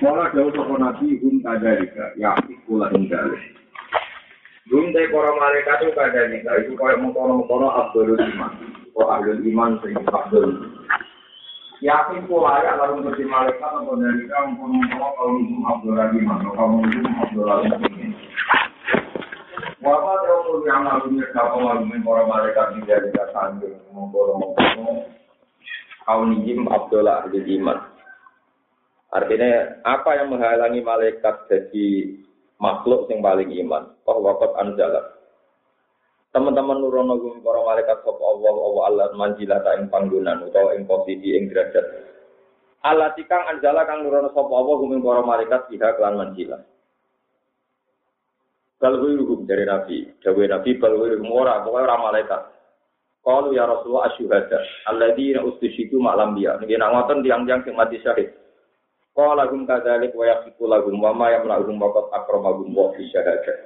Kala jauh sapa nabi hum kadalika ya kula ingkale. Hum te para malaikat itu kadalika itu kaya mengkono-mengkono abdul iman. Kok abdul iman sing abdul. Yakin pula ya lalu menjadi malaikat atau dari kaum mengkono-mengkono kalau hum abdul iman kaum hum abdul iman. Wapa teokul yang lalu nyekap pengalumin para malaikat di dari kasandung mengkono-mengkono kaum hum abdul iman. Artinya apa yang menghalangi malaikat jadi makhluk yang paling iman? Oh wakot anjalat. Teman-teman nurono gumi para malaikat sop Allah Allah Allah manjilata ing panggonan utawa ing posisi ing derajat. Allah tikang anjala kang nurono sop Allah gumi para malaikat pihak lan manjila. Balwiruhum dari Nabi, Dawe Nabi balwiruhum ora, pokoknya ora malaikat. Kalau ya Rasulullah asyuhada, alladzina ustushidu ma'lam dia. Ini nak ngoten tiang-tiang sing mati syahid. Qala hum kadzalik wa yaqitu lahum wa ma yamna'uhum waqad akramahum wa fi syahadah.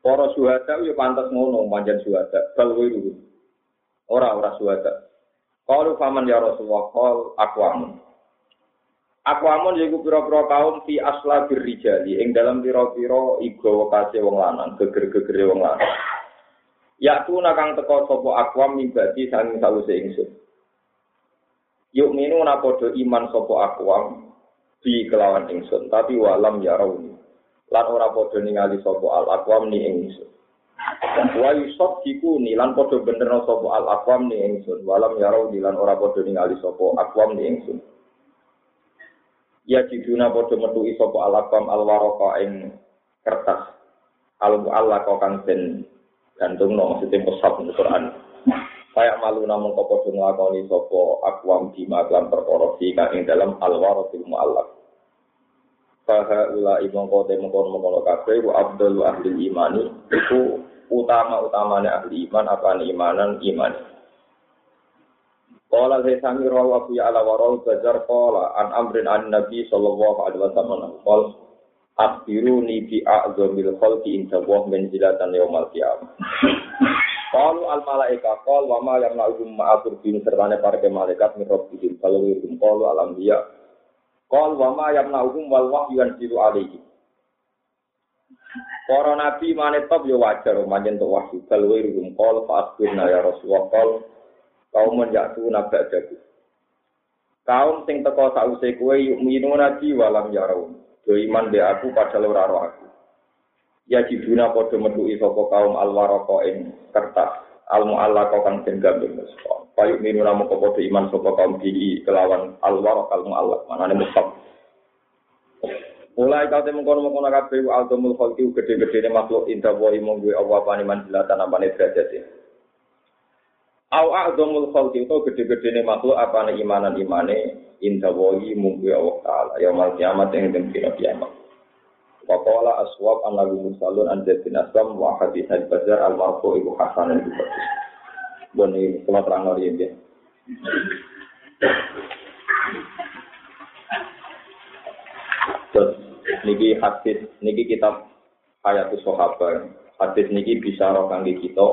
Para syuhada yo pantes ngono manjan syuhada, bal wiru. Ora ora syuhada. Qalu faman ya Rasulullah qal aqwamun. Aqwamun yaiku pira-pira kaum fi asla birrijali ing dalam pira-pira iga kase wong lanang, geger-gegere wong lanang. Ya tu nakang teko sapa aqwam mibati sanging sawise ingsun. Yuk minu na iman sapa aqwam bi kelawan ingsun. Tapi walam ya rauni. Lan ora padha ningali sapa al aqwam ni ingsun. Wa yusab diku ni lan padha bener sapa al aqwam ni ingsun. Walam ya rauni lan ora padha ningali sapa aqwam ni ingsun. Ya jiduna padha metu sapa al aqwam al waraka ing kertas. Al kok kang den gantung no maksudnya musab di Kayak malu namun kau podo ngelakoni sopo akwam di maklam perkara kang ing dalam alwaratil mu'allaf. Faha ula imong kote mengkono mengkono kabeh wa abdul ahli imani itu utama utamanya ahli iman apa imanan iman. Qala saya sami rawa fi ala warau bajar qala an amrin an nabi sallallahu alaihi wasallam qol akhbiruni bi a'zamil khalqi inda wa manzilatan yaumal qiyamah. Qalu al malaika qal wa ma yamna'uhum ma'atur bin sertane para malaikat min rabbihim kalau wirum qalu al anbiya qal wa ma yamna'uhum wal wahyu yanzilu alaihi Para nabi manetop ya wajar manjen untuk wahyu. Kalau wirum qal fa asbirna ya rasulullah qal kaum menjatu nabak jago kaum sing teko sause kowe yuk minu nabi walam yarau do iman be aku padahal ora aku ya jiduna padha metuki sapa kaum alwaraka ing kertas. Al mu'allaq kang den gambir Payu minu namu padha iman sapa kaum di kelawan alwaraq al mu'allaq manane mustaq Mulai kau temu kono kono kabeh wa altumul khalqi gede-gedene makhluk indah wa imong gue apa apa manjilatan apa derajat Au a'dhamul khalqi itu gede-gedene makhluk apa imanan imane indah wa imong gue Allah taala ya mal kiamat yang den kiamat Waqala aswab an nabi musalun an bin aslam wa hadis al bazar al marfu ibu hasan al bagus. Bon ini kalau terang lagi ya. Terus niki hadis niki kitab ayatus sahabat. Hadis niki bisa roh kangge kita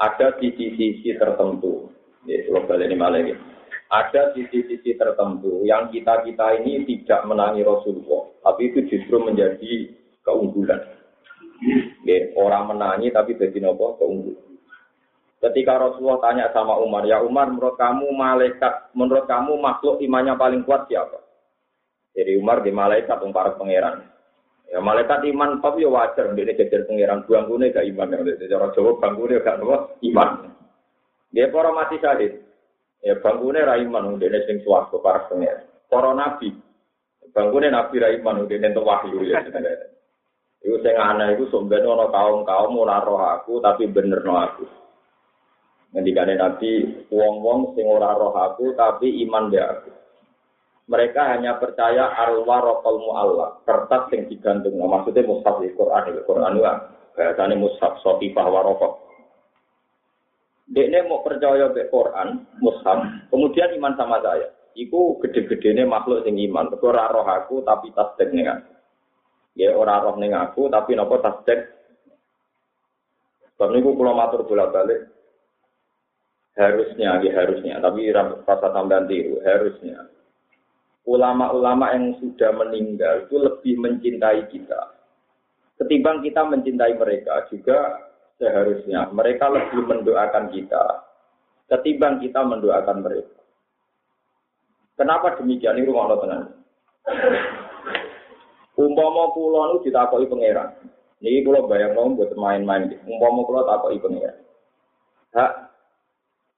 ada sisi-sisi tertentu. Ya, kalau ini malah ya ada sisi-sisi tertentu yang kita-kita ini tidak menangi Rasulullah, tapi itu justru menjadi keunggulan. Ya, orang menangi tapi jadi nopo keunggulan. Ketika Rasulullah tanya sama Umar, ya Umar, menurut kamu malaikat, menurut kamu makhluk imannya paling kuat siapa? Jadi Umar di malaikat para pangeran. Ya malaikat iman tapi ya wajar, dia jajar pangeran bangkune gak iman. Jadi orang Jawa bangkune gak nopo iman. Dia para mati syahid. Ya bangkune ra iman dene sing swarga para pengen. Para nabi. Bangkune nabi ra iman dene entuk wahyu ya. Iku sing aneh iku somben ana kaum-kaum ora roh aku tapi bener no aku. Ngendikane nabi wong-wong sing ora roh aku tapi iman be aku. Mereka hanya percaya arwah rokol mu'alla, kertas yang digantung. Maksudnya mushaf di Quran, di Quran itu bahasanya mushaf, sotifah warokok. Dekne mau percaya be Quran, mushaf, kemudian iman sama saya. Iku gede-gedene makhluk sing iman. Mergo ora roh aku tapi tasdek ning aku. Ya ora roh aku tapi napa tasdek. Sebab niku kula matur bolak-balik harusnya, ya harusnya, tapi rasa tambahan tiru, harusnya. ulama-ulama yang sudah meninggal itu lebih mencintai kita. Ketimbang kita mencintai mereka juga seharusnya mereka lebih mendoakan kita ketimbang kita mendoakan mereka. Kenapa demikian? Ini rumah tenang. Umpama kula nu ditakoki pangeran. Kula bayang mau buat main-main. Umpama kula takoki pangeran. Hak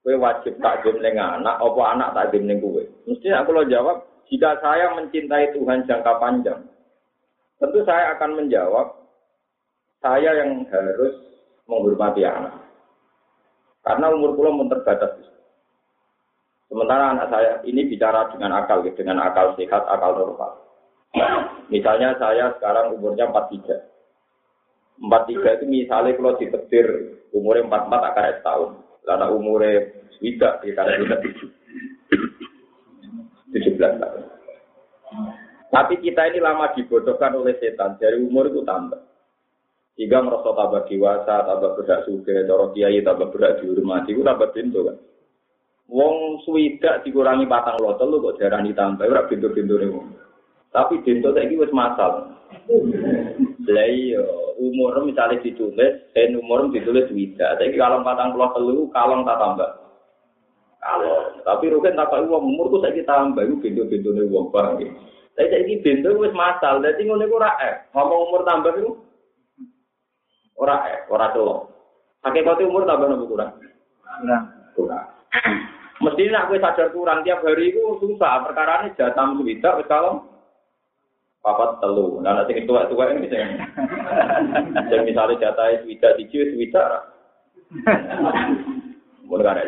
kowe wajib takdim ning anak apa anak takdim ning kowe? Mesti aku lo jawab, jika saya mencintai Tuhan jangka panjang, tentu saya akan menjawab saya yang harus menghormati anak. Karena umur kula mun terbatas. Sementara anak saya ini bicara dengan akal, dengan akal sehat, akal normal. Misalnya saya sekarang umurnya 43. 43 itu misalnya kalau ditetir umurnya 44 akan setahun. Karena umurnya tidak, ya karena tidak 17 tahun. Tapi kita ini lama dibodohkan oleh setan, dari umur itu tambah. Jika merasa tambah dewasa, tambah berat suge, cara kiai tambah berat dihormati, itu pintu kan. Wong swidak dikurangi patang lotol lu kok darah ditambah, ora pintu-pintu nih Tapi pintu saiki wis masal. Lah iya, umur misalnya ditulis, dan umur ditulis wida. Tapi kalau patang pulau telu, kalong tak tambah. Kalau, tapi rugen tak uang umur tuh saya tambah, itu pintu-pintu nih uang bang. Tapi saya ini pintu wis masal, jadi ngono itu rakyat. Ngomong umur tambah itu, Ora eh, ora telo. Hakikat umur tambah nopo kurang? Kurang. Kurang. Mesti nak kowe sadar kurang tiap hari itu susah. Perkara ini jatah suwidak wis kalau papat telu. Nah nek sing tuwa-tuwa ini sing sing misale jatah suwidak siji suwidak. Mun kan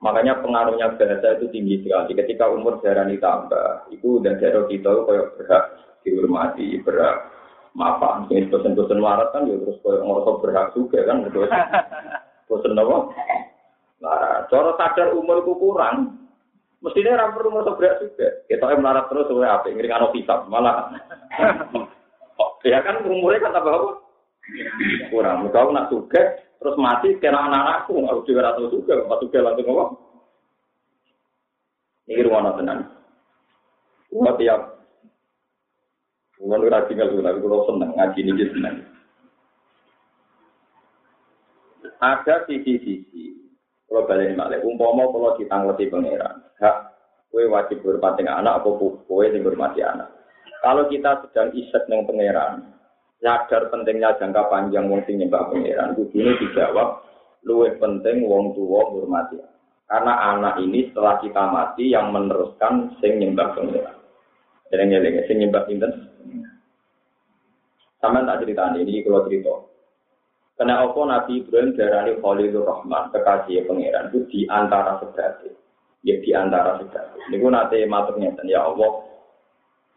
Makanya pengaruhnya bahasa itu tinggi sekali. Ketika umur darah ditambah, itu udah jatuh kita kayak berhak dihormati, berhak maaf, ini bosan-bosan warat kan, ya terus kau ngerasa berhak juga kan, gitu. Bosan apa? Nah, cara sadar umur itu kurang, mestinya orang perlu ngerasa berhak juga. Kita yang melarat terus, sesuai apa? Ngiring anak hisap, malah. ya kan umurnya kan tambah apa? Kurang. Kau nak juga, terus mati kena anak-anakku, nggak juga rata juga, pas juga langsung apa? Ini rumah tenang. Wah, tiap Kulo ora tinggal kulo, tapi kulo seneng ngaji niki seneng. Ada sisi-sisi. Kalau balik malih, umpama kalau ditangleti pangeran, hak kue wajib berhormat anak apa kue yang berhormati anak. Kalau kita sedang isek dengan pangeran, sadar pentingnya jangka panjang wong sing nyembah pangeran, ini dijawab luwih penting wong tua hormati. Karena anak ini setelah kita mati yang meneruskan sing nyembah pangeran. Eling-eling sing nyembah sinten? Sama tak cerita ini kalau cerita. Karena apa Nabi Ibrahim darani Khalilur Rahman, kekasih pangeran itu di antara seberati. Ya di antara seberati. Ini pun nanti maturnya ya Allah.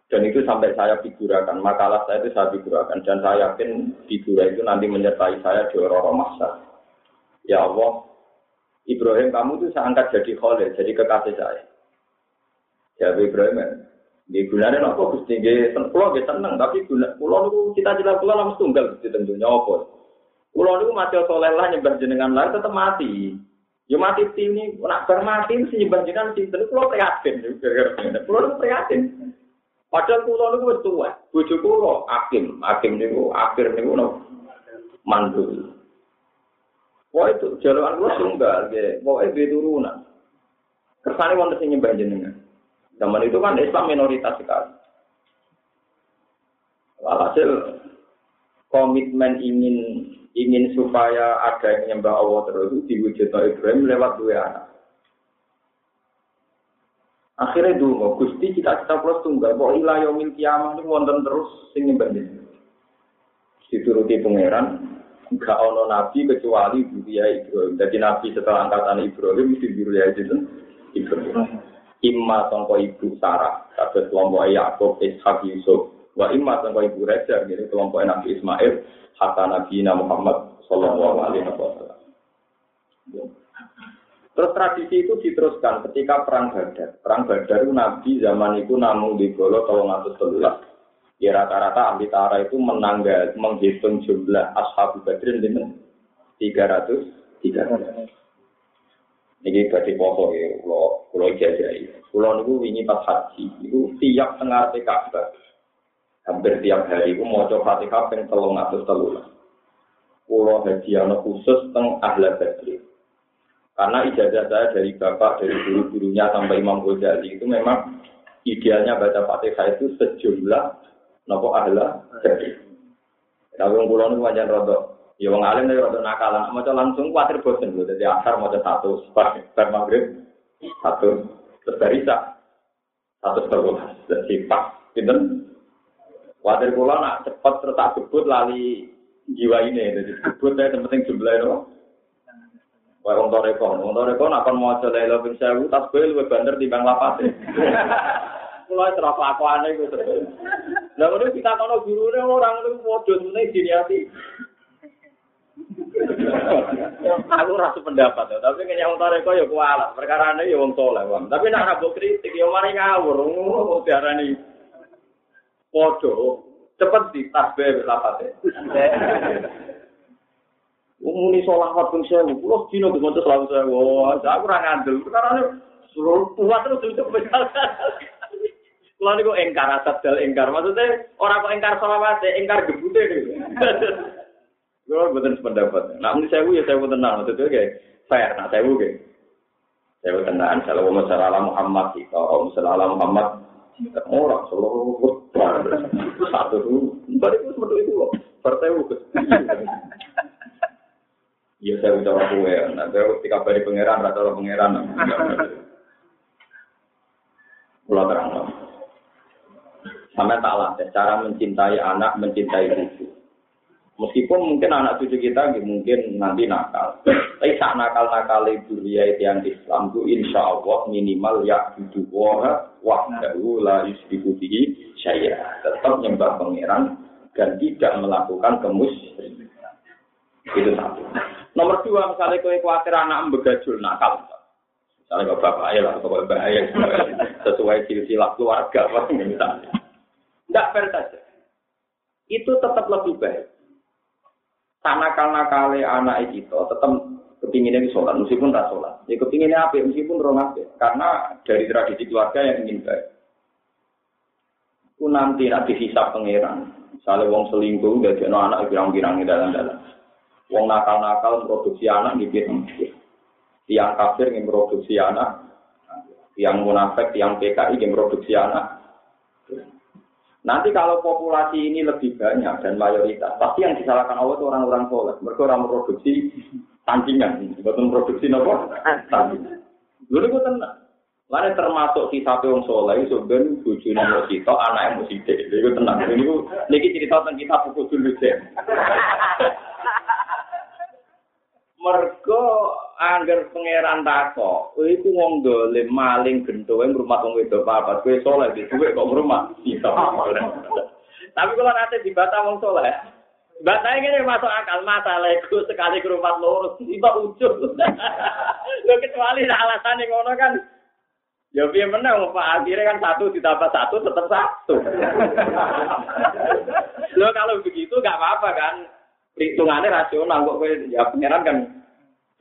Dan itu sampai saya figurakan, makalah saya itu saya figurakan. Dan saya yakin figura itu nanti menyertai saya di orang masa. Ya Allah, Ibrahim kamu itu saya angkat jadi Khalil, jadi kekasih saya. Ya Ibrahim, di gunanya nopo gusti nggih pulau nggih seneng tapi guna pulau niku kita jelas pulau langsung tunggal gusti tentunya apa. Pulau niku mati soleh lah nyembah jenengan lah tetap mati. Ya mati ini nak bar mati sih nyembah jenengan sinten pulau prihatin. Pulau niku prihatin. Padahal pulau niku wis tuwa. Bojo pulau Hakim, Hakim niku akhir niku no mandul. Wah itu jalan kula tunggal nggih. Duwe turunan. Kersane wonten sing jenengan. Zaman itu kan Islam minoritas sekali. Walhasil komitmen ingin ingin supaya ada yang menyembah Allah terus diwujudkan Ibrahim lewat dua anak. Akhirnya dulu, Gusti kita kita plus tunggal, bahwa ilah yomil kiamah itu wonten terus sing nyembah Dituruti pangeran, enggak ono nabi kecuali Budia Ibrahim. Jadi nabi setelah angkatan Ibrahim mesti Budia Ibrahim imma sangka ibu Sarah, kata kelompok Yakub, Ishak, Yusuf, wa imma sangka ibu Raja, jadi kelompok Nabi Ismail, hatta Nabi Muhammad Sallallahu Alaihi Wasallam. Terus tradisi itu diteruskan ketika perang Badar. Perang Badar itu Nabi zaman itu namun di Golo tolong telulah. Ya rata-rata ahli tara itu menanggal menghitung jumlah ashabu badrin dengan 300 300. Niki badhe poso ya, kula kula ijazahi. Kula niku wingi pas haji, niku tiap tengah Ka'bah. Hampir tiap hari iku maca Fatihah ping 313. Kula haji ana khusus teng Ahla Badri. Karena ijazah saya dari bapak, dari guru-gurunya sampai Imam Ghazali itu memang idealnya baca Fatihah itu sejumlah nopo ahla Badri. Tapi kula niku pancen rada Ya wong alim nek rada nakalan, maca langsung kuatir bosen lho. Dadi asar maca satu, bar, bar maghrib satu, terus barisa satu terus Jadi pas, pinten? Kuatir kula nak cepet terus tak debut lali jiwa ini. Jadi debut saya penting jumlah itu. Wah, wong toreko, wong toreko nak kon maca la ilaha illallah sewu tas kowe luwih banter timbang lapate. Kula terus lakuane iku terus. Lah ngono kita kono gurune orang itu modho meneh diniati. aku rasa pendapat ya, tapi kayaknya wong tareko ya kualat. Perkara ini ya wong soleh, wong. Tapi nak rabuk kritik ya mari ngawur, ngono diarani podo. Cepet di tasbih lapate. Wong muni solawat pun sewu, kulo dino di maca selalu sewu. Aku ora ngandel. Perkara ini suruh kuat terus itu besar. Kulo niku engkar asal engkar. Maksudnya orang kok engkar solawat, engkar gebute. Gue bukan sependapat. Nah, ini saya ya saya tenang. Maksudnya kayak fair. Nah, saya kayak saya tenang. Kalau masalah Muhammad sih, kalau masalah Muhammad orang seluruh satu itu, balik itu seperti itu loh. Partai bukan. Iya saya udah aku ya. Nanti ketika bari pangeran, rata pangeran. Pulau terang. Sampai tak latih cara mencintai anak, mencintai cucu. Meskipun mungkin anak cucu kita mungkin nanti nakal. Tapi saat nakal-nakal itu ya yang Islam itu insya Allah minimal ya itu wah wahdahu la yusbihu bihi syaya. Tetap nyembah pangeran dan tidak melakukan kemus. Itu satu. Nomor dua, misalnya kue khawatir anak begajul nakal. Misalnya kalau bapak ayah atau bapak ayah sesuai silsilah keluarga, misalnya. Tidak fair saja. Itu tetap lebih baik nakal-nakale anak itu tetap kepinginnya di sholat, meskipun tak sholat. Ya kepinginnya apa, meskipun rong apa. Karena dari tradisi keluarga yang ingin baik. Ku nanti nak dihisap pangeran. Misalnya wong selingkuh, udah jadi anak pirang-pirang di dalam-dalam. Wong nakal-nakal produksi anak di pirang Tiang kafir yang produksi anak, yang munafik, yang PKI yang produksi anak. Nanti kalau populasi ini lebih banyak dan mayoritas, pasti yang disalahkan Allah itu orang-orang soleh. Mereka orang produksi tandingan, bukan produksi nopo tandingan. Dulu itu tenang. Lalu termasuk kita wong soleh, sebenarnya bujuni mau kita, anak yang mau sidik. Itu tenang. Ini ini cerita tentang kita pukul dulu deh. Mergo angger pangeran tako, iku wong dolim maling gentowe rumah wong wedok papat, kowe saleh di dhuwit kok rumah bisa. Tapi kalau nanti dibata wong saleh, Batanya ini masuk akal masalah itu sekali ke rumah lurus tiba ujung. Lo kecuali alasan yang ngono kan, ya biar menang pak akhirnya kan satu ditambah satu tetap satu. Lo kalau begitu nggak apa-apa kan, hitungannya rasional kok ya pangeran kan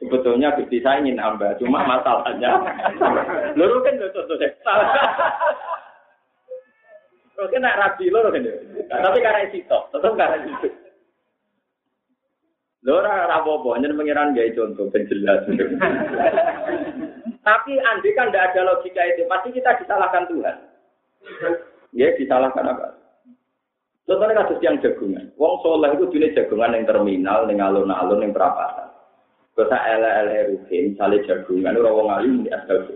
sebetulnya Gusti saya ingin hamba cuma masalahnya. Loro kan lho contoh deh Oke nak rabi loro kan tapi karena itu tetap karena itu. Loro rapopo nyen pangeran gaya contoh ben jelas. Tapi andai kan tidak ada logika itu pasti kita disalahkan Tuhan. Ya disalahkan apa? Contohnya kasus yang jagungan. Wong soleh itu dunia jagungan yang terminal, yang alun-alun, yang perapatan. Kota ele-ele ruhin, sale jagungan, ora wong di asal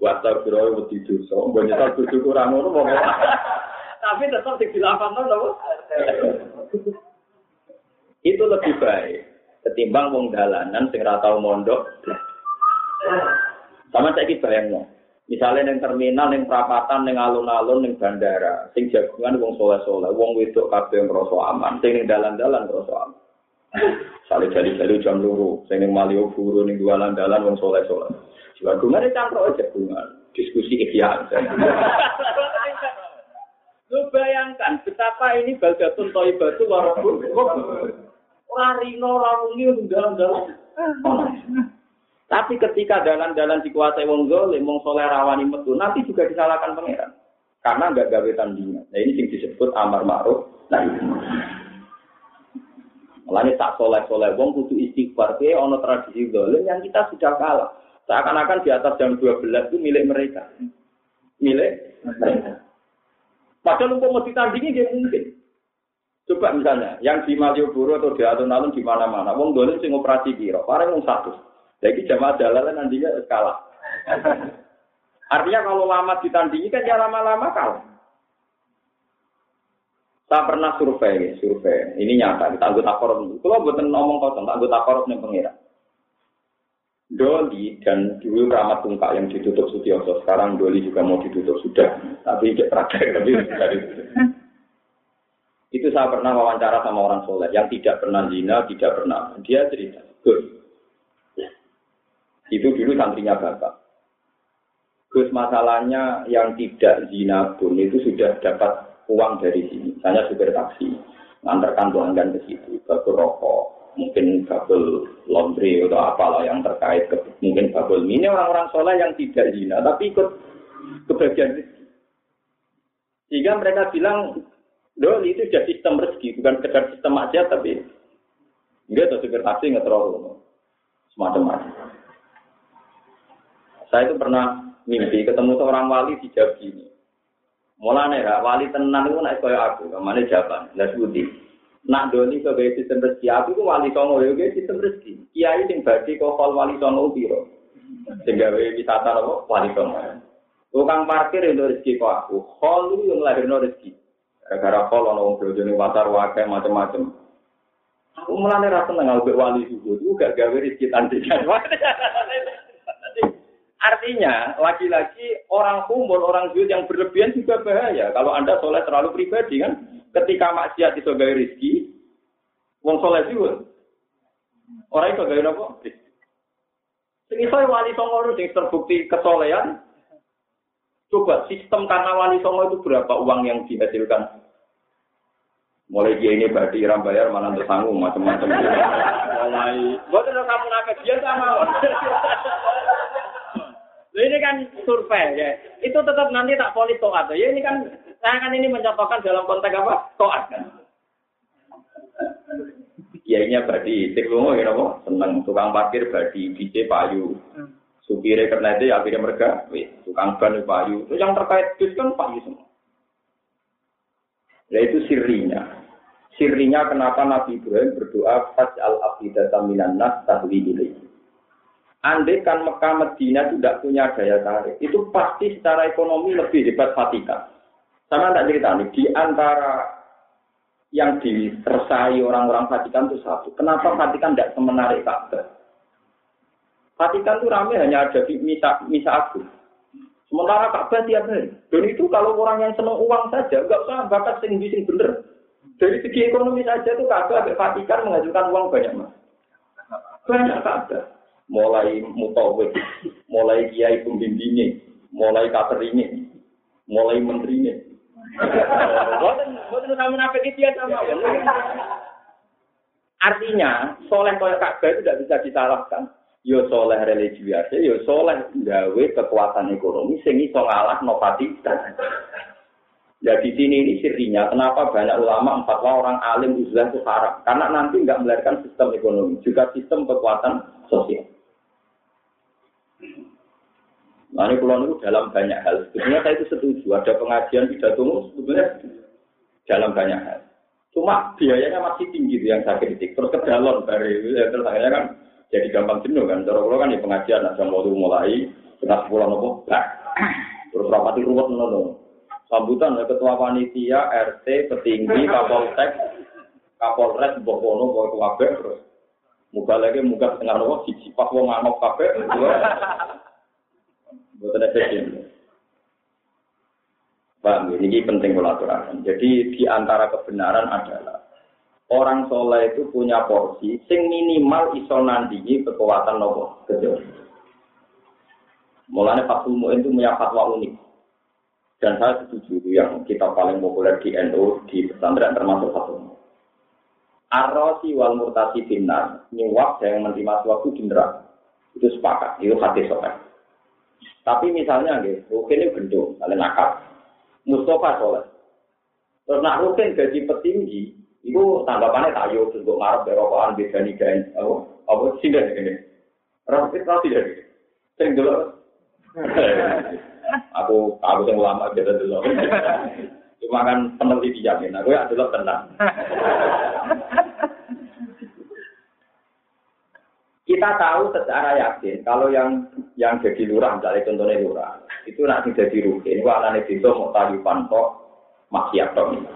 Buat tau kira wedi dosa, mbok nyetar bojo ora ngono wong Tapi tetap sing dilafalno lho. Itu lebih baik ketimbang wong dalanan sing ora tau mondok. Sama saiki bayangno. Misalnya neng terminal, neng perapatan, neng alun-alun, neng bandara, sing jagungan wong soleh-soleh, wong wedok kabeh ngrasa aman, sing dalan-dalan ngrasa aman. Sale jali-jali jam luru, sing ning Malioboro ning dalan-dalan wong soleh-soleh. Jagungan itu cangkruk jagungan, diskusi ikhya. Lu bayangkan betapa ini baldatun toibatu warabun. Ora rino ora wengi dalam-dalam. Tapi ketika dalan-dalan dikuasai wong zolim, wong soleh rawani metu, nanti juga disalahkan pangeran. Karena nggak gawe tandingan. Nah ini yang disebut amar ma'ruf nahi Mulanya tak soleh-soleh wong kudu istighfar. Dia ono tradisi zolim yang kita sudah kalah. Seakan-akan di atas jam 12 itu milik mereka. Milik mereka. Padahal untuk mau ditandingi dia mungkin. Coba misalnya, yang di Malioboro atau di alun-alun di mana-mana, wong dolim sing operasi biro, paling wong satu. Jadi jamaah jalan nantinya kalah. Artinya kalau lama ditandingi kan ya lama-lama kalah. Saya pernah survei, survei. Ini nyata, kita anggota korup. Kalau buatan ngomong kosong, anggota korup nih pengira. Doli dan dulu Ramat Tungkak yang ditutup Sutioso, sekarang Doli juga mau ditutup sudah, tapi tidak terakhir, tapi dari itu saya pernah wawancara sama orang soleh yang tidak pernah zina, tidak pernah. Dia cerita, Gus, itu dulu santrinya bapak. Gus masalahnya yang tidak zina pun itu sudah dapat uang dari sini. Saya supir taksi, ngantarkan pelanggan ke situ, ke rokok, mungkin kabel laundry atau apalah yang terkait ke, mungkin kabel ini orang-orang soleh yang tidak zina tapi ikut kebagian rezeki. Sehingga mereka bilang, Dol itu sudah sistem rezeki, bukan sekedar sistem aja tapi enggak tuh supir taksi nggak terlalu semacam-macam. Saya itu pernah mimpi ketemu seorang wali di Jawa ini. Mulane ra wali tenan iku nek kaya aku, ke mana jawaban. Lah sebuti. Nak doni sebagai sistem rezeki aku itu wali songo ya sistem rezeki. Kiai sing badhe kok hol wali songo piro. Sing gawe wisata apa wali songo. Tukang parkir itu rezeki kok aku. Hol itu yang lahirno rezeki. Gara-gara hol ana wong bojone pasar wae macam-macam. Aku mulane ra seneng nggawe wali subuh, itu gak gawe rezeki tandingan. Artinya, lagi-lagi orang umur, orang zuhud yang berlebihan juga bahaya. Kalau Anda soleh terlalu pribadi kan, ketika maksiat itu gaya rizki, wong soleh juga. Orang itu gaya apa? Ini saya wali songo itu terbukti kesolehan. Coba sistem karena wali songo itu berapa uang yang dihasilkan? Mulai dia ini berarti iram bayar mana tersanggung macam-macam. Mulai, buat kamu nakes dia sama. ini kan survei ya. Itu tetap nanti tak polis toat ya. Ini kan saya kan ini mencontohkan dalam konteks apa? Toat kan. Ya ini berarti tiklomo ya apa? Seneng tukang parkir berarti DJ payu. Supirnya karena itu ya akhirnya mereka, tukang ban payu. Itu yang terkait bis kan payu semua. Ya itu sirinya. Sirinya kenapa Nabi Ibrahim berdoa al afidata minan nas tahwi ilaihi. Andai kan Mekah Medina tidak punya daya tarik, itu pasti secara ekonomi lebih hebat Vatikan. Sama tak cerita nih, di antara yang disersai orang-orang Vatikan itu satu. Kenapa Vatikan tidak semenarik Ka'bah? Vatikan itu ramai hanya ada di misa, misa agung. Sementara Ka'bah tiap hari. Dan itu kalau orang yang senang uang saja, nggak usah bakat sing sing bener. Dari segi ekonomi saja itu Ka'bah Vatikan mengajukan uang banyak mas. Banyak Ka'bah mulai mutawif, mulai kiai pembimbingnya, mulai ini, mulai menterinya. Ya. Artinya, soleh kaya Ka'bah itu tidak bisa disalahkan. Yo soleh religi biasa, yo soleh gawe kekuatan ekonomi sing iso ngalah no Vatikan. Ya di sini ini sirinya, kenapa banyak ulama empat orang alim uzlah itu haram? Karena nanti nggak melahirkan sistem ekonomi, juga sistem kekuatan sosial. Nah ini pulau itu dalam banyak hal. Sebetulnya saya itu setuju. Ada pengajian pidato sebetulnya dalam banyak hal. Cuma biayanya masih tinggi tuh yang saya kritik. Terus ke dalam dari ya, terus akhirnya kan jadi gampang jenuh kan. Terus kan di pengajian ada mau mulai setengah sepuluh nopo Terus rapati ruwet nopo. Sambutan ya, ketua panitia, RT, petinggi, kapolsek, kapolres, bokono, bokono, kabeh terus. Muka lagi muka setengah nopo, siji pas wong ngamuk kabeh. Bukan efisien. Pak, ini penting kolaborasi. Jadi di antara kebenaran adalah orang soleh itu punya porsi sing minimal iso nandingi kekuatan nopo kecil. Mulanya Pak Sumo itu punya fatwa unik. Dan saya setuju yang kita paling populer di NU di pesantren termasuk satu. Arrosi wal murtasi binar, nyuap yang menerima suatu neraka. Itu sepakat, itu hati soleh. Tapi misalnya, gitu, Rukin ini gendong, kalian nakal. Mustafa soleh. Terus nak Rukin gaji petinggi, itu tanggapannya tayo, terus gue marah berokokan, beda nih, apa, apa, sih ini. Rukin tau tidak, sering dulu. aku, aku yang lama, beda dulu. Cuma kan peneliti dijamin, aku ya dulu tenang. Kita tahu secara yakin kalau yang yang jadi lurah, misalnya contohnya lurah, itu nanti jadi rutin. Wah, nanti itu mau tadi pantok maksiat dong.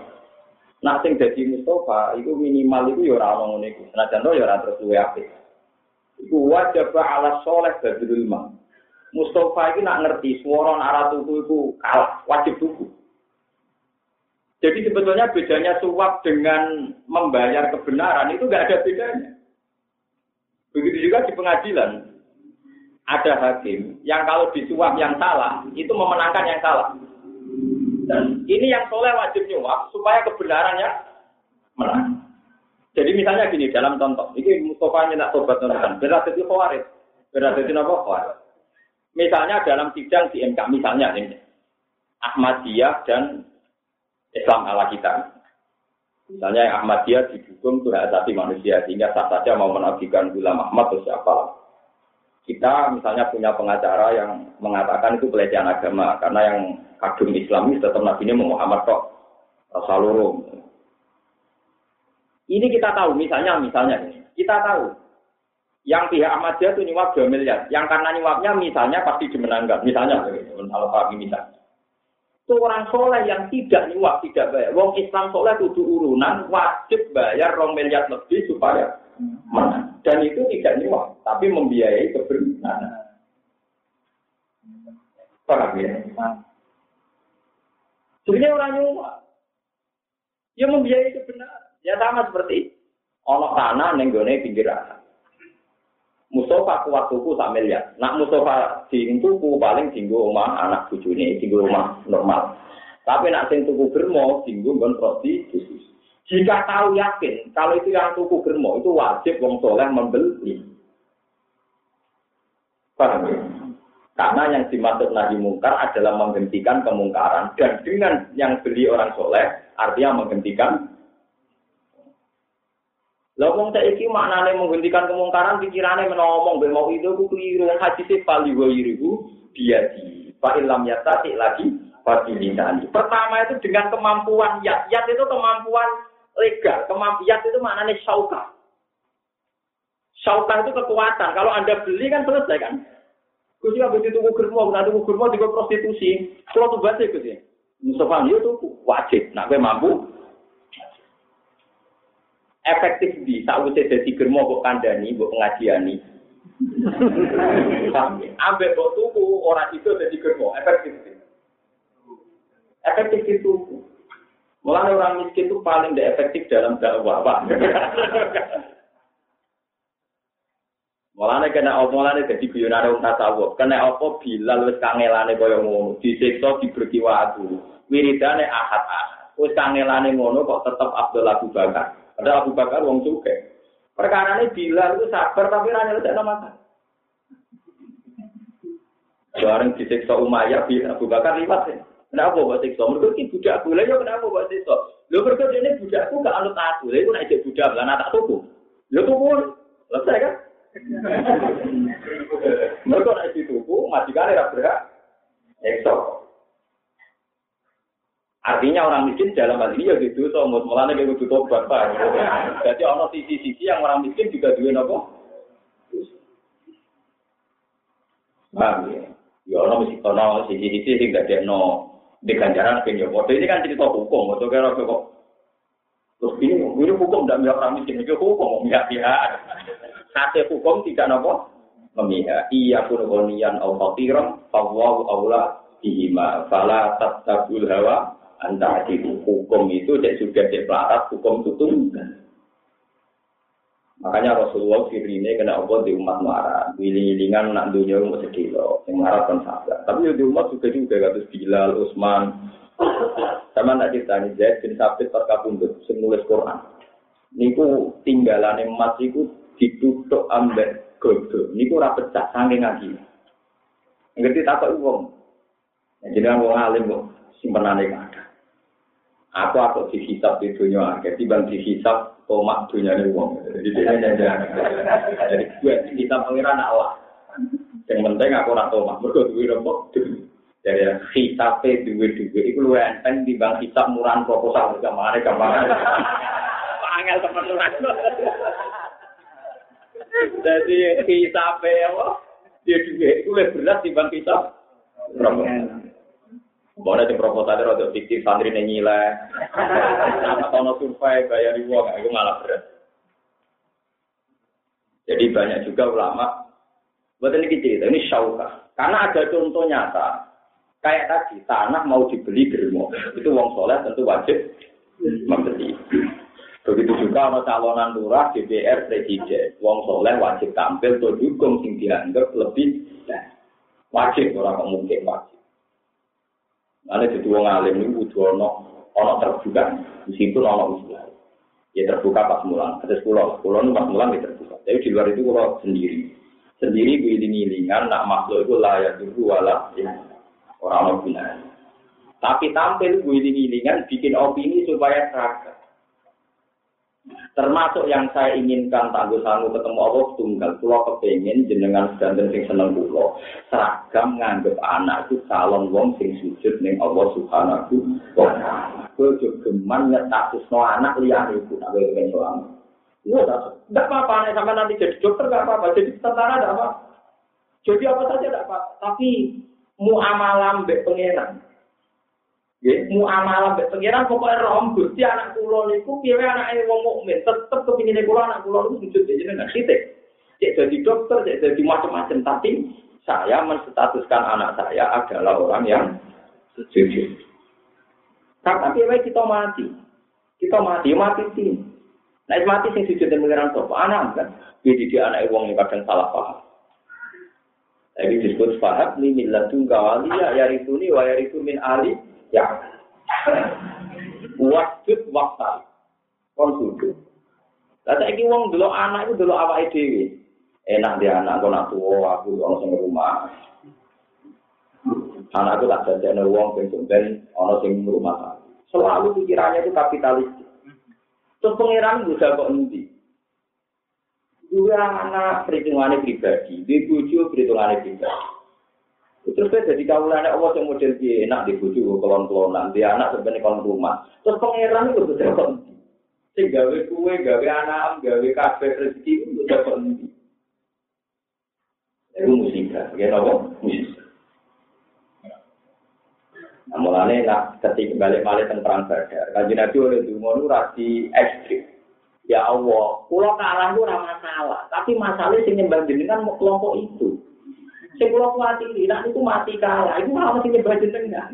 Nah, sing jadi Mustafa itu minimal itu ya orang ngomong itu. Senajan to ya orang terus luwe. Iku wajib ala soleh badrul ma. Mustafa itu nak ngerti suara arah tuku itu kalah, wajib tuku. Jadi sebetulnya bedanya suap dengan membayar kebenaran itu nggak ada bedanya. Begitu juga di pengadilan. Ada hakim yang kalau disuap yang salah, itu memenangkan yang salah. Dan ini yang soleh wajib nyuap supaya kebenarannya menang. Jadi misalnya gini dalam contoh, ini Mustafa nak tobat nonton, berat itu khawarid, berat itu apa khawarid. Misalnya dalam sidang di MK, misalnya ini Ahmadiyah dan Islam ala kita. Misalnya yang Ahmadiyah didukung tuh hak asasi manusia sehingga sah saja mau menafikan gula Ahmad atau siapa. Kita misalnya punya pengacara yang mengatakan itu pelecehan agama karena yang kagum Islamis tetap Nabi ini Muhammad kok. Rasulullah. Ini kita tahu misalnya misalnya kita tahu. Yang pihak Ahmadiyah itu nyuap 2 miliar, yang karena nyuapnya misalnya pasti dimenangkan, misalnya kalau kami misalnya orang soleh yang tidak nyuap, tidak bayar. Wong Islam soleh itu urunan wajib bayar rong miliar lebih supaya menang. Dan itu tidak nyuap, tapi membiayai kebenaran. Paham ya? Sebenarnya orang nyuap. Ya membiayai kebenaran. Ya sama seperti ono tanah nenggone pinggir Mustafa kuat tuku sak miliar. Nak Mustafa sing tuku paling dinggo omah anak bojone, dinggo omah normal. Tapi nak sing tuku germo dinggo nggon prostitusi. Jika tahu yakin kalau itu yang tuku germo itu wajib wong soleh membeli. Paham ya? Karena yang dimaksud nahi mungkar adalah menghentikan kemungkaran dan dengan yang beli orang soleh artinya menghentikan lah wong saiki maknane menghentikan kemungkaran pikirane menawa mbek mau itu ku keliru haji se pali yiriku dia di fa ilam yatati lagi pasti dinani. Pertama itu dengan kemampuan yat. Yat itu kemampuan legal. Kemampuan itu maknanya syauka. Syauka itu kekuatan. Kalau Anda beli kan selesai kan? Gus ya begitu tuku germo, nah tuku germo juga prostitusi. Kalau tuh baca ya. Mustafa itu wajib. Nah, gue mampu efektif di saya jadi germo kok kandani, kok pengajiani. Ambek kok tuku orang itu jadi germo, efektif di. Efektif itu. Mulai orang miskin itu paling tidak efektif dalam dakwah, Pak. Mulane kena apa mulane dadi guyonane wong tasawuf. Kena apa Bilal wis kangelane kaya ngono, disiksa diberi waktu. Wiridane ahad-ahad. Wis kangelane ngono kok tetep Abdul Abu Bakar. Ada Abu Bakar wong suke. Perkara ini Bilal itu sabar tapi ranya tidak makan. Bareng disiksa Umayyah, Abu Bakar liwat ya. Kenapa buat siksa? Mereka ini budak boleh ya kenapa buat siksa? Lo berkata ini budakku gak anut aku, lalu aku naik budak, lah tak tuku. Lo tuku, selesai kan? Mereka naik tuku, majikan ya berhak. Siksa. Artinya orang miskin dalam hal ini ya gitu, so mulanya kayak gitu tobat pak. Jadi ono sisi-sisi yang orang miskin juga duit apa? Paham ya? Ya ono mesti ono sisi-sisi sing gak ada no di ganjaran kan ya. Ini kan cerita hukum, atau kira kok Terus ini, ini hukum tidak melihat orang miskin, itu hukum memihak-pihak. Hasil hukum tidak nopo memihak. Iya pun Allah tiram, Allah Allah dihima, fala tatabul hawa, antara itu hukum itu cek juga cek pelarat hukum itu. Makanya Rasulullah firine kena apa di umat marah, wiling-wilingan nak dunia umat sedih yang marah kan sabar. Tapi di umat juga juga kados Bilal, Utsman. Sama nak nih, Zaid bin Sabit senulis Quran. Niku tinggalan emas iku ditutup ambek godo. Niku ora pecah saking ngaji. Ngerti tak kok wong. Jadi wong alim kok simpenane ada. Aku aku dihisap di dunia akhir, tiba dihisap tomak dunia ini wong. Jadi dia jadi gue kita pengiran Allah. Yang penting aku nak tomak, berikut gue rempok. Jadi hisapnya duwe-duwe, itu lu enteng di bang hisap murahan proposal ke mana ke mana. Angel teman Jadi hisapnya apa? Dia duwe, itu lebih berat di bang hisap. Proposal. Mana di proposal itu fiktif santri nyile, nama tono survei bayar uang, itu malah berat. Jadi banyak juga ulama, buat ini cerita, ini syauka. Karena ada contoh nyata, kayak tadi tanah mau dibeli germo, itu uang soleh tentu wajib membeli. Begitu juga ada calonan lurah, DPR, presiden, uang soleh wajib tampil, atau dukung sing dianggap lebih wajib orang mungkin wajib. Ada jadi wong alim ini butuh ono ono terbuka. Situ ono usul. Ya terbuka pas mulang. Ada pulau, pulau pas mulang ya terbuka. Tapi di luar itu kalau sendiri. Sendiri giling-gilingan, nak makhluk itu layak dulu wala ya. orang orang Tapi tampil giling-gilingan bikin opini supaya seragam. Termasuk yang saya inginkan tangguh sanggup ketemu Allah tunggal. Pulau kepengen jenengan sedanten sing seneng pulau. Seragam nganggep anak itu calon wong sing sujud ning Allah subhanahu wa ta'ala. Kau juga geman status no anak lihat itu. Gue pengen doang. Iya, tidak apa-apa. Sampai nanti jadi dokter nggak apa-apa. Jadi tentara tidak apa. Jadi apa saja tidak apa. Tapi muamalah mbek pangeran. Ya, muamalah mbek pangeran pokoknya rom Gusti anak kula niku piye anake wong mukmin, tetep kepingine kula anak kula niku sujud ya jenengan titik. Cek jadi dokter, cek jadi macam-macam, tapi saya menstatuskan anak saya adalah orang yang sujud. Tapi piye kita mati. Kita mati, mati sih. Nah, mati sing sujud dan pangeran sapa? Anak kan. Jadi dia anak wong yang kadang salah paham. Jadi disebut miladun kawalia ya rituni wa ya min ali ya wajib waktu kon sujud lah saiki wong delok anak itu delok awake dhewe. Enak dia anak kok nak tuwa aku ono sing rumah. Anak itu tak jajan wong sing ben ono sing rumah selalu pikirannya itu kapitalis. Terus pangeran bisa kok nanti dua anak perhitungannya pribadi. Di bujuk perhitungannya pribadi Terus saya jadi kaulannya Allah yang model dia enak di bujuk kolon kelonan dia anak sebenarnya kolon rumah. Terus pangeran itu sudah konti. Sing gawe kue, gawe anak, gawe kafe rezeki itu sudah konti. Itu musibah, ya apa? Musibah. Nah, mulanya nak ketika balik-balik tentang badar, kaji nabi oleh Dungo itu rasi ekstrim. Ya Allah, pulau kalah itu masalah, tapi masalahnya sing nyembah jenengan kelompok itu. Sing kula kuwatiri, nek niku mati kalah, iku malah mesti nyembah jenengan.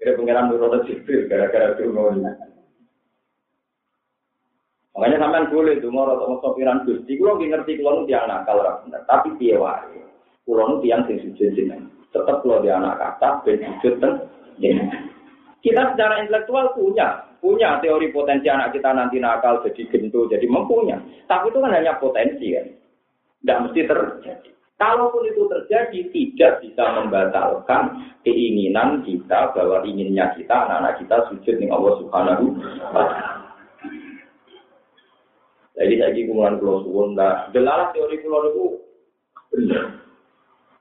Kira pengiran nurut sipil gara-gara dungo Makanya sampean boleh mau rata sopiran gusti, kulo ngerti kulo nu tiang nakal ora bener, tapi piye wae. Kulo nu tiang sing sujud jeneng. Tetep kulo di anak kata ben sujud Kita secara intelektual punya, punya teori potensi anak kita nanti nakal jadi gento, jadi mempunyai. Tapi itu kan hanya potensi kan. Tidak mesti terjadi. Kalaupun itu terjadi, tidak bisa membatalkan keinginan kita bahwa inginnya kita, anak-anak kita sujud dengan Allah Subhanahu wa Ta'ala. Jadi saya kumulan pulau suwun, nah, delalah teori pulau itu.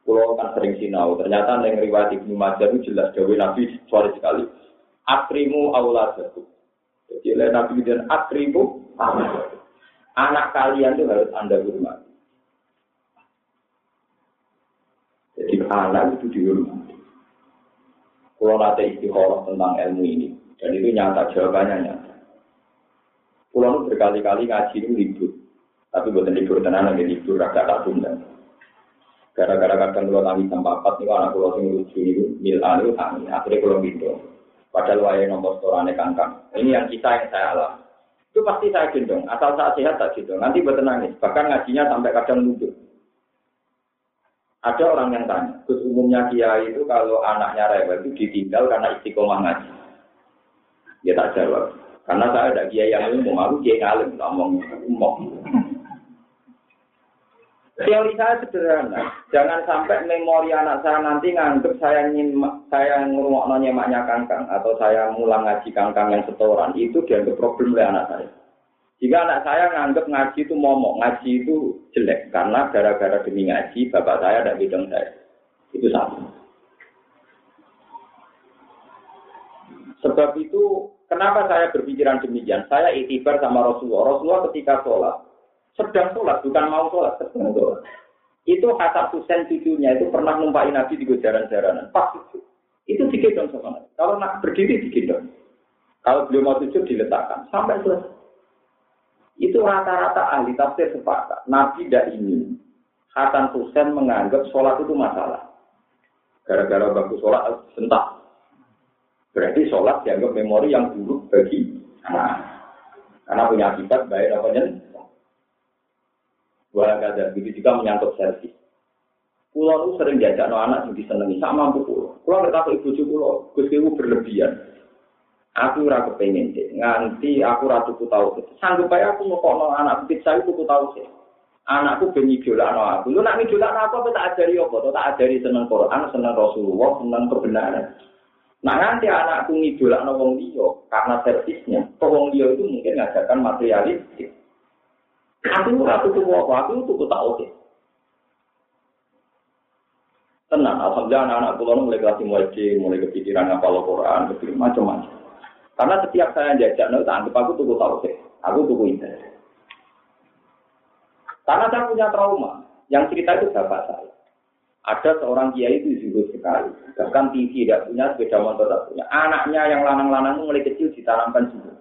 Pulau kan sering sinau, ternyata yang riwayat Ibnu Majah itu jelas Dewi Nabi suara sekali. Akrimu jatuh. Jadi oleh Nabi dan akrimu Anak kalian itu harus anda hormati. Jadi anak itu dihormati. Kalau nanti istiqoroh tentang ilmu ini, dan itu nyata jawabannya nyata. Pulau berkali-kali ngaji itu libur, tapi buatan libur tenan lagi libur agak tak tunda. Gara-gara kadang kalau tangi sampai empat nih anak pulau sing lucu itu mil anu tangi, akhirnya pulau gitu. Padahal waya nomor storane kangkang. Ini yang kita yang saya alami. Itu pasti saya gendong, asal saat sehat tak gendong. Nanti buat nangis, bahkan ngajinya sampai kadang lucu. Ada orang yang tanya, Gus umumnya kiai itu kalau anaknya rewel itu ditinggal karena istiqomah ngaji. Dia tak jawab. Karena saya ada kiai yang umum, aku kiai ngalim, ngomong umum. Teori saya sederhana, jangan sampai memori anak saya nanti nganggep saya ingin saya ngurung nyemaknya kangkang atau saya mulang ngaji kangkang yang setoran itu dianggap problem oleh anak saya. Jika anak saya nganggep ngaji itu momok, ngaji itu jelek karena gara-gara demi ngaji bapak saya dan bidang saya. Itu sama. Sebab itu kenapa saya berpikiran demikian? Saya itibar sama Rasulullah. Rasulullah ketika sholat sedang sholat, bukan mau sholat, sedang sholat. Itu Hasan Husain cucunya itu pernah numpain Nabi di jaran-jaranan. Pas itu. Itu digendong sama. Kalau nak berdiri digendong. Kalau belum mau sujud diletakkan. Sampai selesai. Itu rata-rata ahli tafsir sepakat. Nabi tidak ingin Hasan Husain menganggap sholat itu masalah. Gara-gara bagus sholat sentak. Berarti sholat dianggap memori yang buruk bagi anak. Karena punya akibat baik apa Wah ada begitu juga menyangkut servis. Pulau itu sering diajak no anak yang disenangi sama mampu pulau. Pulau kata ibu cucu pulau, gusti berlebihan. Aku ora kepengen sih, nganti aku ratu ku tahu sih. Sanggup aja aku mau no anak kecil saya ku tahu sih. Anakku ben idola no aku. Lu nak idola no aku apa tak ajari apa? Tak ajari seneng Quran, seneng Rasulullah, seneng kebenaran. Nah nanti anakku ngidola no wong liya karena servisnya. Wong liya itu mungkin ngajarkan materialistik. Aku ora tuku apa, aku tuku tak oke. Tenang, alhamdulillah anak-anak pulau mulai kelas mulai mulai kepikiran ngapal Quran, kepikiran macam-macam. Karena setiap saya jajak, no, anggap aku tuku sih, aku tuku indah. Karena saya punya trauma, yang cerita itu bapak saya. Ada seorang kiai itu zuhud sekali, bahkan TV tidak punya, sepeda motor tidak punya. Anaknya yang lanang-lanang mulai kecil ditanamkan juga.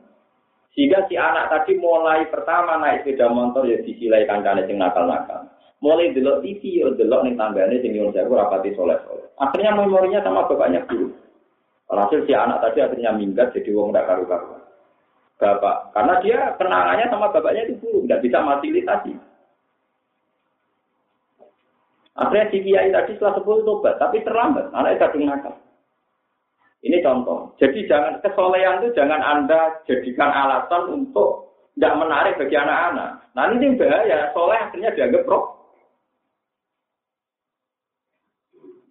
Sehingga si anak tadi mulai pertama naik sepeda motor ya disilai kancane sing nakal-nakal. Mulai delok TV ya delok ning tanggane sing nyuwun sewu rapati soleh-soleh. Akhirnya memorinya sama bapaknya dulu. Alhasil si anak tadi akhirnya minggat jadi wong ndak karu-karuan. Bapak, karena dia kenangannya sama bapaknya itu buruk, nggak bisa fasilitasi. Akhirnya si kiai tadi setelah sepuluh tobat, tapi terlambat, anaknya kadung nakal. Ini contoh. Jadi jangan kesolehan itu jangan Anda jadikan alasan untuk tidak menarik bagi anak-anak. Nah ini bahaya, soleh akhirnya dianggap pro.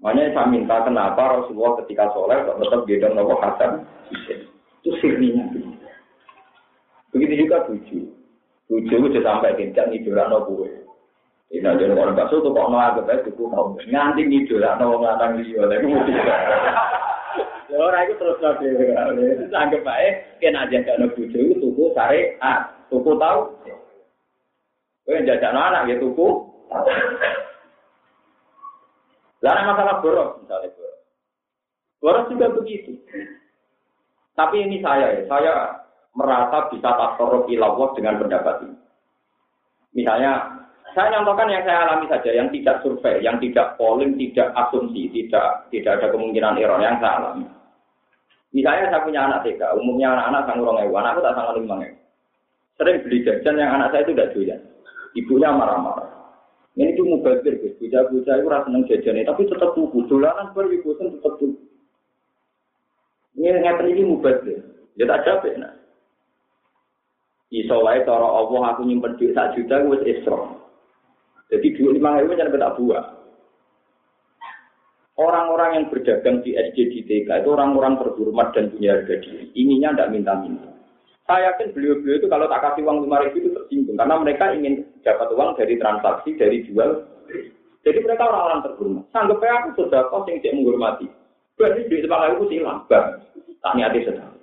Makanya saya minta kenapa Rasulullah ketika soleh tetap gedong nopo Hasan Itu sirninya. Begitu juga tujuh. Tujuh itu sampai tidak ngidola nopo ini aja orang bakso tuh kok nolak ke itu kau nganti ngidola nopo ngatang dia, tapi Lha ora iku terus lagi. Anggap bae kena aja gak bojo iku tuku sare ah, tuku tau. Kowe jajan anak ya tuku. Lah masalah boros misalnya boros. Boros juga begitu. Tapi ini saya ya, saya merasa bisa tasarruf ilawah dengan pendapat ini. Misalnya saya contohkan yang saya alami saja, yang tidak survei, yang tidak polling, tidak asumsi, tidak tidak ada kemungkinan error yang saya alami. Misalnya saya punya anak TK, umumnya anak-anak sang hewan, aku tak sangat lima Sering beli jajan yang anak saya itu tidak doyan. Ibunya marah-marah. Ini tuh mubazir, guys. Bocah-bocah itu rasa seneng jajan tapi tetap tuku. Dolanan ibu tetap tuku. Ini ngerti ini mubazir. Ya tak capek. Iso wae cara Allah aku nyimpen duit sak juta wis esro. Jadi dua lima ribu jangan tak buah. Orang-orang yang berdagang di SJDTK itu orang-orang terhormat dan punya harga diri. Ininya tidak minta-minta. Saya yakin beliau-beliau itu kalau tak kasih uang lima ribu itu tersinggung. Karena mereka ingin dapat uang dari transaksi, dari jual. Jadi mereka orang-orang terhormat. Sanggup aku sudah kos yang tidak menghormati. Berarti duit lima ribu hilang. Bang, tak niati sedang.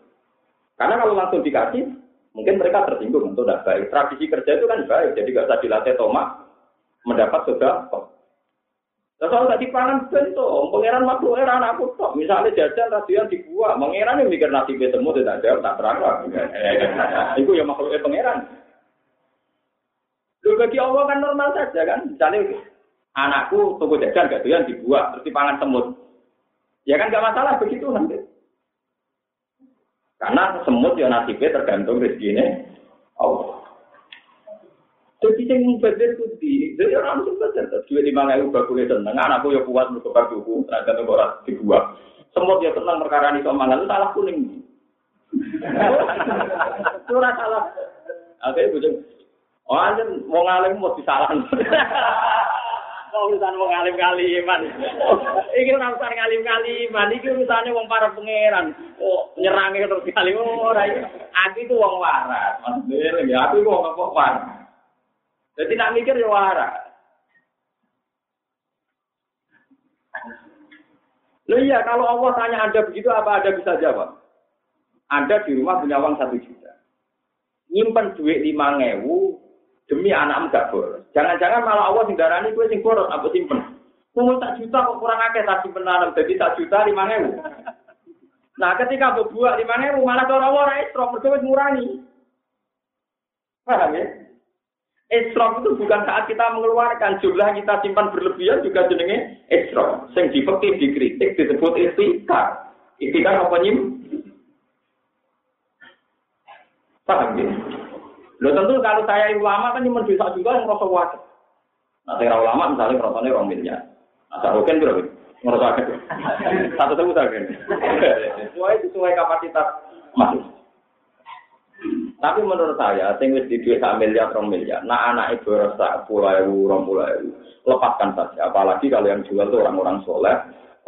Karena kalau langsung dikasih, mungkin mereka tersinggung. Itu tidak baik. Tradisi kerja itu kan baik. Jadi gak usah dilatih tomak mendapat sudah kok. kalau tak dipangan bentuk, pangeran makhluk era anakku kok. Misalnya jajan rasian dibuat, pangeran yang mikir nasib temu tidak jawab tak terang lah. Ya makhluknya pangeran. Lu bagi Allah kan normal saja kan. Misalnya anakku tunggu jajan gak doyan dibuat, terus dipangan semut. Ya kan gak masalah begitu nanti. Karena semut ya nasibnya tergantung rezekinya Allah. Jadi mubazir ku di, jadi orang mubazir. Dua lima ribu bakule seneng, anakku ya kuat buku, ternyata tuh orang dibuat. Semut ya seneng perkara ini mangan itu salah kuning. Itu salah. Oke, bujung. Oh, aja mau ngalim mau disalahan. Kok urusan wong alim kaliman. Iki ora urusan ngalim kaliman, iki urusane wong para pangeran. Oh, nyerange terus kali ora iki. Aku itu wong waras. Maksudnya ya aku wong kok waras. Jadi nak mikir ya waras. Loh iya, kalau Allah tanya Anda begitu, apa Anda bisa jawab? Anda di rumah punya uang satu juta. Nyimpen duit lima ngewu demi anak enggak boros. Jangan-jangan malah Allah sing darani gue sing boros, aku simpen. Mau tak juta kok kurang akeh tak simpen anak, jadi tak juta lima ngewu. Nah ketika berbuat lima ngewu, malah cara Allah esrok, mergo ngurangi. Paham ya? Esrok itu bukan saat kita mengeluarkan jumlah kita simpan berlebihan juga jenenge esrok. Sing dipekih dikritik disebut istikar. Istikar apa nyim? Paham ya? Lo tentu kalau saya ulama kan cuma bisa juga yang merasa wajar. Nah, saya ulama misalnya merasanya orang miliar. Nah, saya roken berapa? Wajar. Satu tahu saya kan. Sesuai sesuai kapasitas masuk. Tapi menurut saya, sing wis di duit sak miliar, rong miliar, nah anak ibu rasa pulau ewu, rong pulau lepaskan saja. Apalagi kalau yang jual itu orang-orang soleh,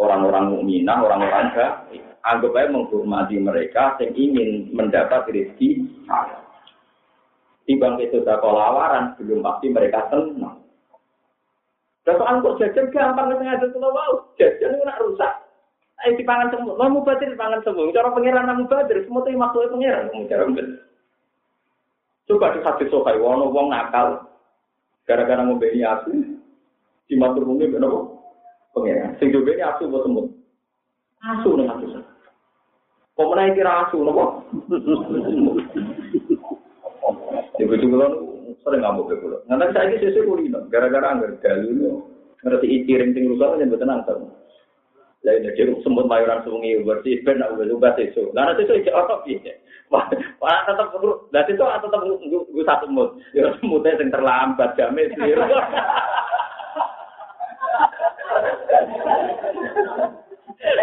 orang-orang mukminah, orang-orang baik. Anggap aja menghormati mereka yang ingin mendapat rezeki itu sudah kolawaran, belum pasti mereka tenang. Dan soal kok jajan gampang nggak ada kalau mau jajan itu nak rusak. Ayo dipangan semua, mau mubadir dipangan semua. Cara pangeran namu badir, semua itu makhluknya pangeran. Cara Coba di hadis sokai, wono wong nakal, gara-gara membeli asu, di matur mungkin kok. Pengiran, sing ini asu buat semut. Asu nih asu. Kok menaik kira asu, nopo? Ibu juga sering ngamuk ke pulau. Nanti saya ini sesuai kulino, gara-gara anggar galu ngerti itiring ting rusak yang betul nangkep. Jadi semut mayoran semungi bersih, ben aku juga sesuai. Karena sesuai cek otot ya. Wah, tetap perlu. Dan itu tetap gue satu mood. Ya moodnya yang terlambat jamin sih.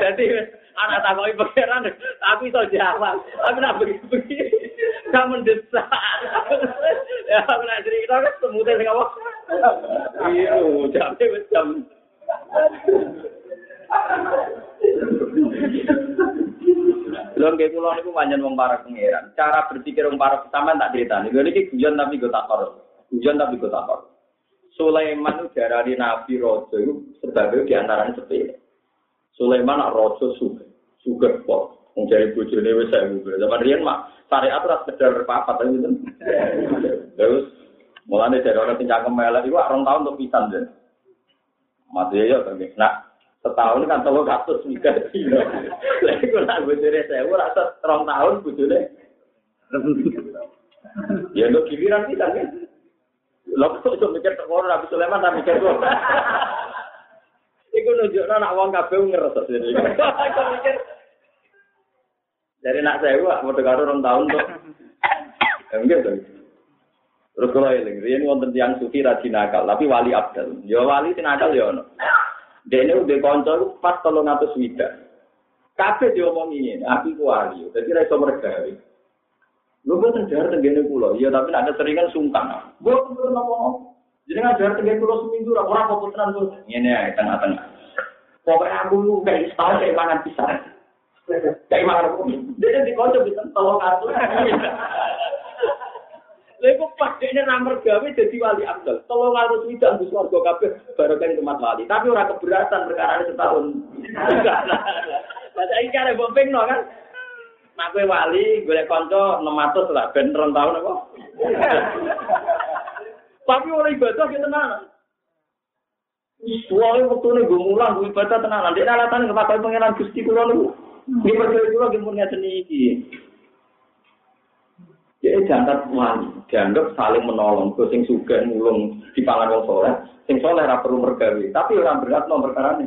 Jadi anak takoi pangeran, tapi iso jawab. Tapi nak begini, gak mendesak. Ya, aku nak cerita kan semutnya sing apa? Iya, jamnya wis jam. Belum kayak pulau itu panjang wong para pangeran. Cara berpikir wong para pertama tak cerita. Gue ini guyon tapi gue korup. Guyon tapi gue korup. Sulaiman itu dari Nabi Rojo itu sebagai di antaranya sepele. Sulaiman nak Rojo suge, suge kok. Menjadi bujurnya wes saya gue. Zaman Rian mak syariat ras sekedar papat aja gitu. Terus mulanya dari orang tinggal kemelah itu orang tahun untuk pisan deh. Mati ya, nah setahun kan telur kasus juga dino. Lagi gue nak bujure saya, gue rasa terong tahun bujure. Ya lo giliran kita kan. Lo kok tuh mikir ke orang Nabi Sulaiman tak mikir gue. Iku nunjuk anak wong kabeh ngeres sini. Aku mikir dari nak saya gua mau dengar orang tahun tuh. Ya mungkin tuh. Terus kalau ini, ini wonten sufi rajin nakal, tapi wali abdal. Ya wali tinakal ya ono. Dene udah konco pas tolong atus wida. Kabeh diomong ini, aku ku wali. Jadi ra iso mergawe. Lu boten jar tenggene kula. Iya tapi nek seringan sungkan. Gua kudu nopo. Jadi ngajar tenggene kula seminggu ora ora apa tenan tuh. Ngene ae tengah-tengah. Pokoknya aku lu kayak setahun kayak mangan pisang. Kayak mangan aku. Dia di konco bisa tolong atus. Lha pas dekne ra mergawe dadi wali abdal. Tolong harus widak di swarga kabeh barokah tempat wali. Tapi ora keberatan perkara setahun. Lah saiki kare mbok pingno kan. Mak kowe wali golek kanca 600 lah ben tahun apa. Tapi ora ibadah ki tenan. Suwe wektune gue mulang gue ibadah tenan. Nek alasan kepakai pangeran Gusti kula niku. Nggih percaya kula nggih mun ngeten iki. Jadi jangan wali, dianggap saling menolong. Gue sing suka ngulung di pangan wong soleh, sing soleh ora perlu mergawe. Tapi orang berat nomor perkara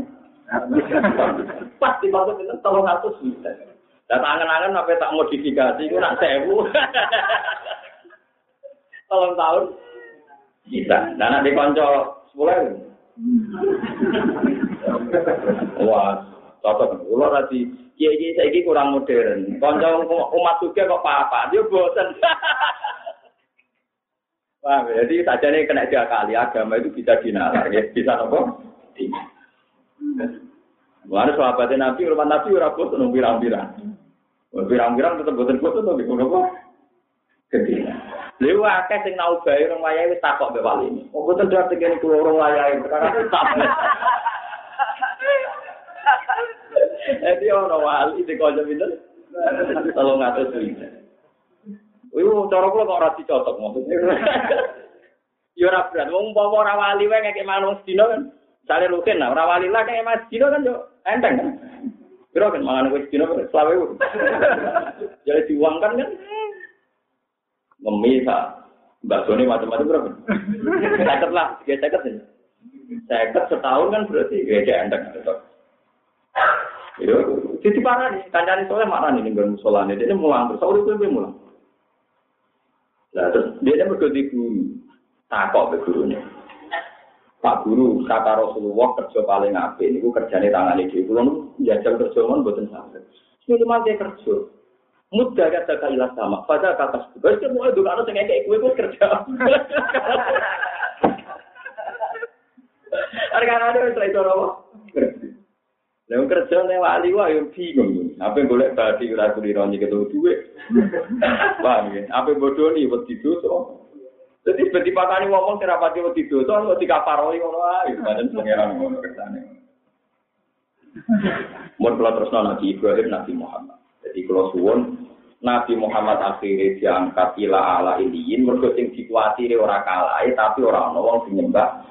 Pas di pasal itu tolong satu juta. Dan angen-angen apa tak modifikasi, gue nak sewu. Tolong tahun bisa. Dan nanti konco sepuluh Wah, cocok. Ulo nanti Iya iya saya ini kurang modern. Konco umat juga kok apa-apa, dia bosan. Paham? Jadi nih kena dia kali agama itu bisa dinalar, ya. bisa apa? Mana sahabatnya Nabi, rumah Nabi ora nunggu pirang-pirang. Pirang-pirang tetap bosan bosan tapi apa? Gede. Lewa akeh sing nau bae orang wayahe wis takok mbek wali ini. Oh boten dhewe tegene kula orang wayahe perkara Jadi orang wali di kau pinten? Tolong ngatur pinten. Iku cara kula kok ora dicocok maksudnya. Ya ora berat, wong umpama ora wali wae ngekek manung sedina kan. Sale rutin lah, ora wali lah kayak mas sedina kan yo enteng kan. Kira kan mangan wis sedina selawe. Jadi diuangkan kan. Ngemis Mbak Sony macam-macam berapa? Seket lah, tiga seket ini. Seket setahun kan berarti ya enteng. Yo, jadi parah nih, kancane soalnya marah nih nih musola nih, dia mulang terus, sahur itu dia mulang. Nah terus dia berganti guru, takok ke gurunya. Pak guru kata Rasulullah kerja paling apik niku kerjane tangane dhewe. Kulo njajal kerja mon mboten saged. Sing mate kerja. Mudah kata kailah sama. Pada kata tugas itu mau dulu sing kayak kowe kerja. Harga ada wis itu Lah kerja ning wali wae yo bingung. Apa golek badi ora kuliro nyek duwe. Paham ya? Apa bodoni wedi dosa. Jadi seperti patani ngomong serapati wedi dosa, kok dikaparoi ngono ae, pancen pangeran ngono kersane. Mun kula terus Nabi Ibrahim Nabi Muhammad. Jadi kalau suwon Nabi Muhammad akhirnya diangkat ila ala iliyin mergo sing dikuatiri ora kalah tapi ora ana wong sing nyembah.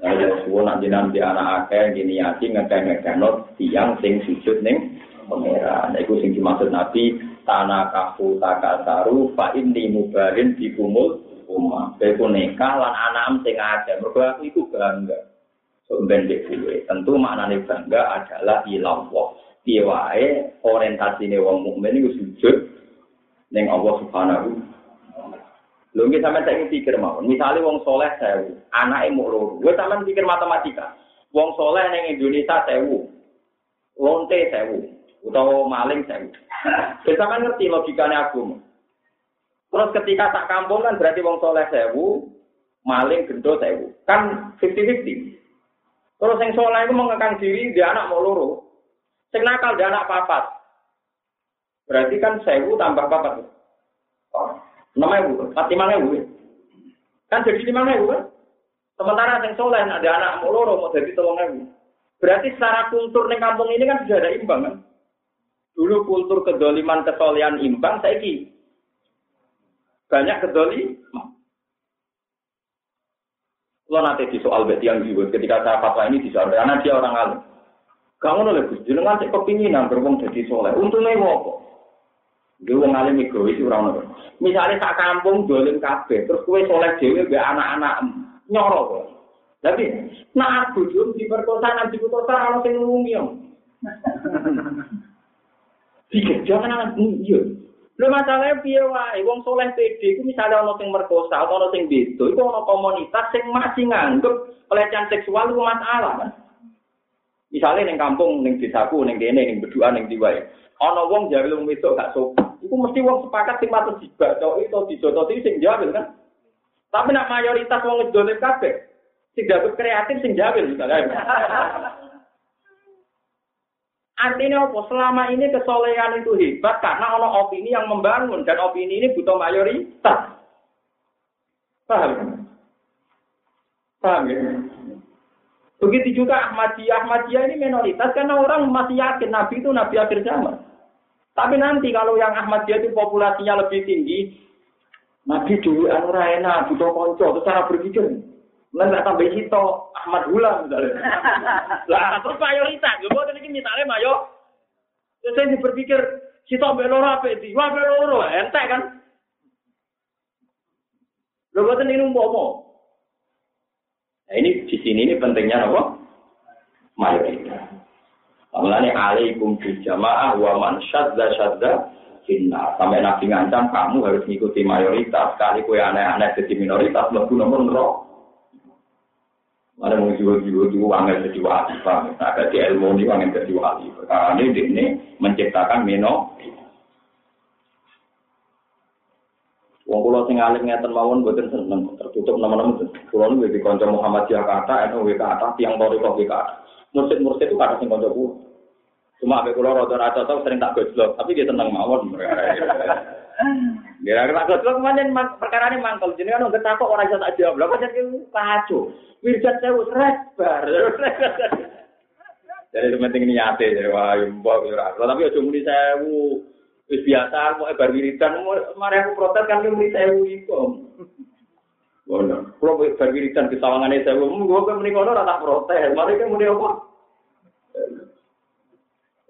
Nah, ya suwon nanti nanti anak akeh gini yati ngekeh-ngekeh tiang sing sujud ning pangeran. Iku sing dimaksud Nabi tanah kafu takasaru fa inni mubarin di kumul umma beku nikah lan anam sing ada mergo aku iku bangga. So ben tentu maknane bangga adalah ilallah piye wae orientasine wong mukmin iku sujud ning Allah Subhanahu Lho nggih sampeyan tak pikir mawon. Misale wong soleh sewu, anake muk loro. Gue sampeyan pikir matematika. Wong soleh ning Indonesia sewu. Lonte sewu utawa maling sewu. Kita kan ngerti logikanya aku. Terus ketika tak kampung kan berarti wong soleh sewu, maling gendo sewu. Kan 50-50. Terus yang soleh itu mengekang diri, dia anak mau loro. Sing nakal dia anak papat. Berarti kan sewu tambah papat. Oh, nama ibu, empat lima ibu. Kan jadi lima ibu kan? Sementara yang soleh ada anak mau loro mau jadi tolong ibu. Berarti secara kultur di kampung ini kan sudah ada imbang kan? Dulu kultur kedoliman kesolehan imbang, saya ki banyak kedoli. Lo nanti di soal beti yang juga ketika saya fatwa ini di soal karena dia orang alim. Kamu nolak gus, jenengan cek kepinginan berbong jadi soleh. Untungnya wopo. Dia wong alim egois orang nolak. Misalnya tak kampung dolim kafe, terus kue soleh dewi be anak-anak nyorok. Tapi nak aku di perkosa nanti putus orang sing ngumumi Pikir jangan anak iya. Lho masalahnya piye wae wong soleh PD iku misalnya ana sing merkosa atau ana sing beda iku ana komunitas sing masih nganggep pelecehan seksual itu masalah kan. Misalnya ning kampung ning desaku ning kene ning bedua ning diwae. Ana wong jare wong wedok gak sopan. Iku mesti wong sepakat sing patut dibaca itu dijototi sing jawil kan. Tapi nak mayoritas wong ngedolim kabeh. Sing dapat kreatif sing jawil misalnya. Artinya apa? Selama ini kesolehan itu hebat karena ada opini yang membangun dan opini ini butuh mayoritas. Paham? Paham ya? Begitu juga Ahmadiyah. Ahmadiyah ini minoritas karena orang masih yakin Nabi itu Nabi akhir zaman. Tapi nanti kalau yang Ahmadiyah itu populasinya lebih tinggi, Nabi dulu anu enak, butuh konco, itu cara berpikir. Lah nggak tambah hito Ahmad Hula misalnya. Lah terus mayoritas, gue buat ini misalnya mayo. Terus saya berpikir hito beloro apa itu? Wah beloro, ente kan? Lo buat ini umpomo. Nah ini di sini ini pentingnya apa? Mayoritas. Mulane alaikum bil jamaah wa man syadda syadda finna. Sampai nabi ngancam kamu harus mengikuti mayoritas. Kali kue aneh-aneh jadi minoritas, lebih nomor roh. Mana mau jiwa-jiwa itu angin jadi wali, Pak. Agak di ilmu ini angin jadi wali. Perkara ini, ini menciptakan meno. Wong kula sing alim ngeten mawon seneng tertutup nama-nama. Kula niku di kanca Muhammad Jakarta, NU kata tiang tori kok kata. Mursid-mursid itu kata sing kanca. Cuma abe kula rada rada tau sering tak gojlok, tapi dia tenang mawon. Kira-kira gojlok kemarin perkara ini mangkel. Jadi kan nggak takut orang tak jawab. Lah kan jadi kacau. Wirjat saya seret bar. Jadi penting niate. Wah, mbok Tapi aja muni sewu. Wis biasa mau bar wiridan mari aku protes kan muni sewu iku. Ono. Kulo bar wiridan di sawangane sewu, monggo kok muni kono ora tak protes. Mari kan muni apa?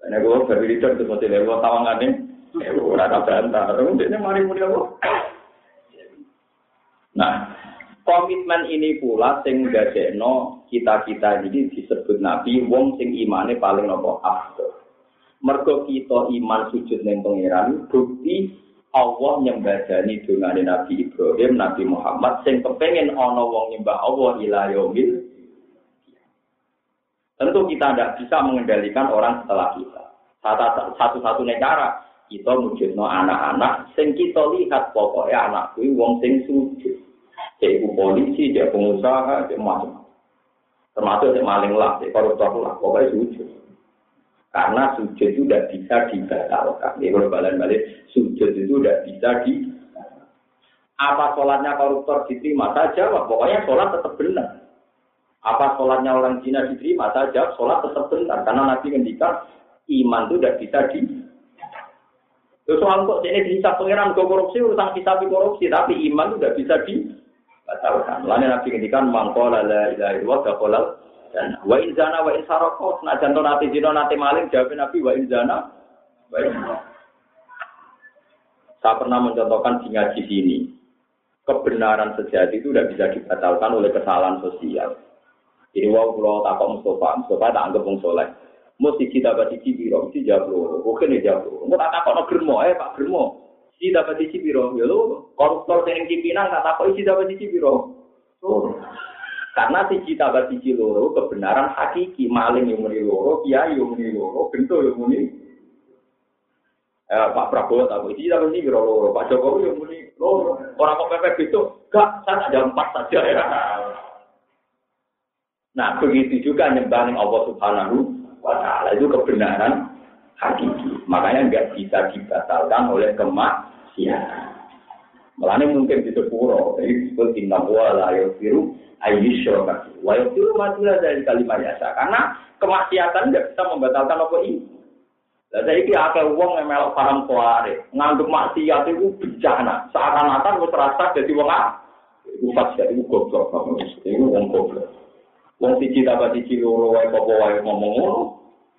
Nek gue bar wiridan terus mesti lewat sawangane. Ora tak bantah. Terus ini mari muni apa? Nah, komitmen ini pula sing gadekno kita-kita ini disebut Nabi wong sing imane paling nopo afdol. Mergo kita iman sujud ning pangeran bukti Allah nyembadani dongane Nabi Ibrahim, Nabi Muhammad sing kepengen ana wong nyembah Allah ila yaumil Tentu kita tidak bisa mengendalikan orang setelah kita. Satu-satunya cara kita wujudno anak-anak sing kita lihat pokoknya anak kuwi wong sing sujud. Jadi polisi, dia pengusaha, dia macam termasuk dia maling lah, dia koruptor lah, pokoknya sujud. Karena sujud itu tidak bisa dibatalkan. Ini kalau balik-balik, sujud itu tidak bisa di apa sholatnya koruptor diterima saja, pokoknya sholat tetap benar. Apa sholatnya orang Cina diterima saja, sholat tetap benar. Karena Nabi ngendikan iman itu tidak bisa di Terus soal kok ini bisa pengiran ke korupsi, urusan bisa korupsi, tapi iman itu tidak bisa dibatalkan. Lalu Nabi ngendikan mangkola la ilaha illallah wa in zana wa in saroko nak jantung nanti zina nanti maling jawab nabi wa in zana wa in saya pernah mencontohkan di ngaji sini kebenaran sejati itu tidak bisa dibatalkan oleh kesalahan sosial. Jadi wow kalau takut Mustafa Mustafa tak anggap wong soleh. Mesti kita dapat di biro mesti bukan ya jawab lo mau tak takut no germo? Eh pak germo. Si dapat di biro ya lo koruptor yang pimpinan tak takut si dapat di biro Karena siji tambah siji loro kebenaran hakiki maling yang muni loro, kiai yang muni loro, bentuk yang muni. Eh, Pak Prabowo tahu siji tambah siji loro, Pak Jokowi yang muni loro. Orang kok pepek itu, gak, saya ada empat saja ya. Nah, begitu juga nyembahin Allah Subhanahu wa Ta'ala itu kebenaran hakiki. Makanya nggak bisa dibatalkan oleh kemaksiatan. Melani mungkin di sepuro, jadi disebut inna wa la yufiru ayyusyraka. Wa yufiru matilah dari kalimat yasa. Karena kemaksiatan tidak bisa membatalkan apa ini. Lah saya ini akeh wong yang melok paham kuare, ngandung maksiat itu bencana. Seakan-akan wis rasa jadi wong ah. Iku jadi iku goblok. Iku wong goblok. Wong siji tambah siji loro wae apa wae ngomong ngono.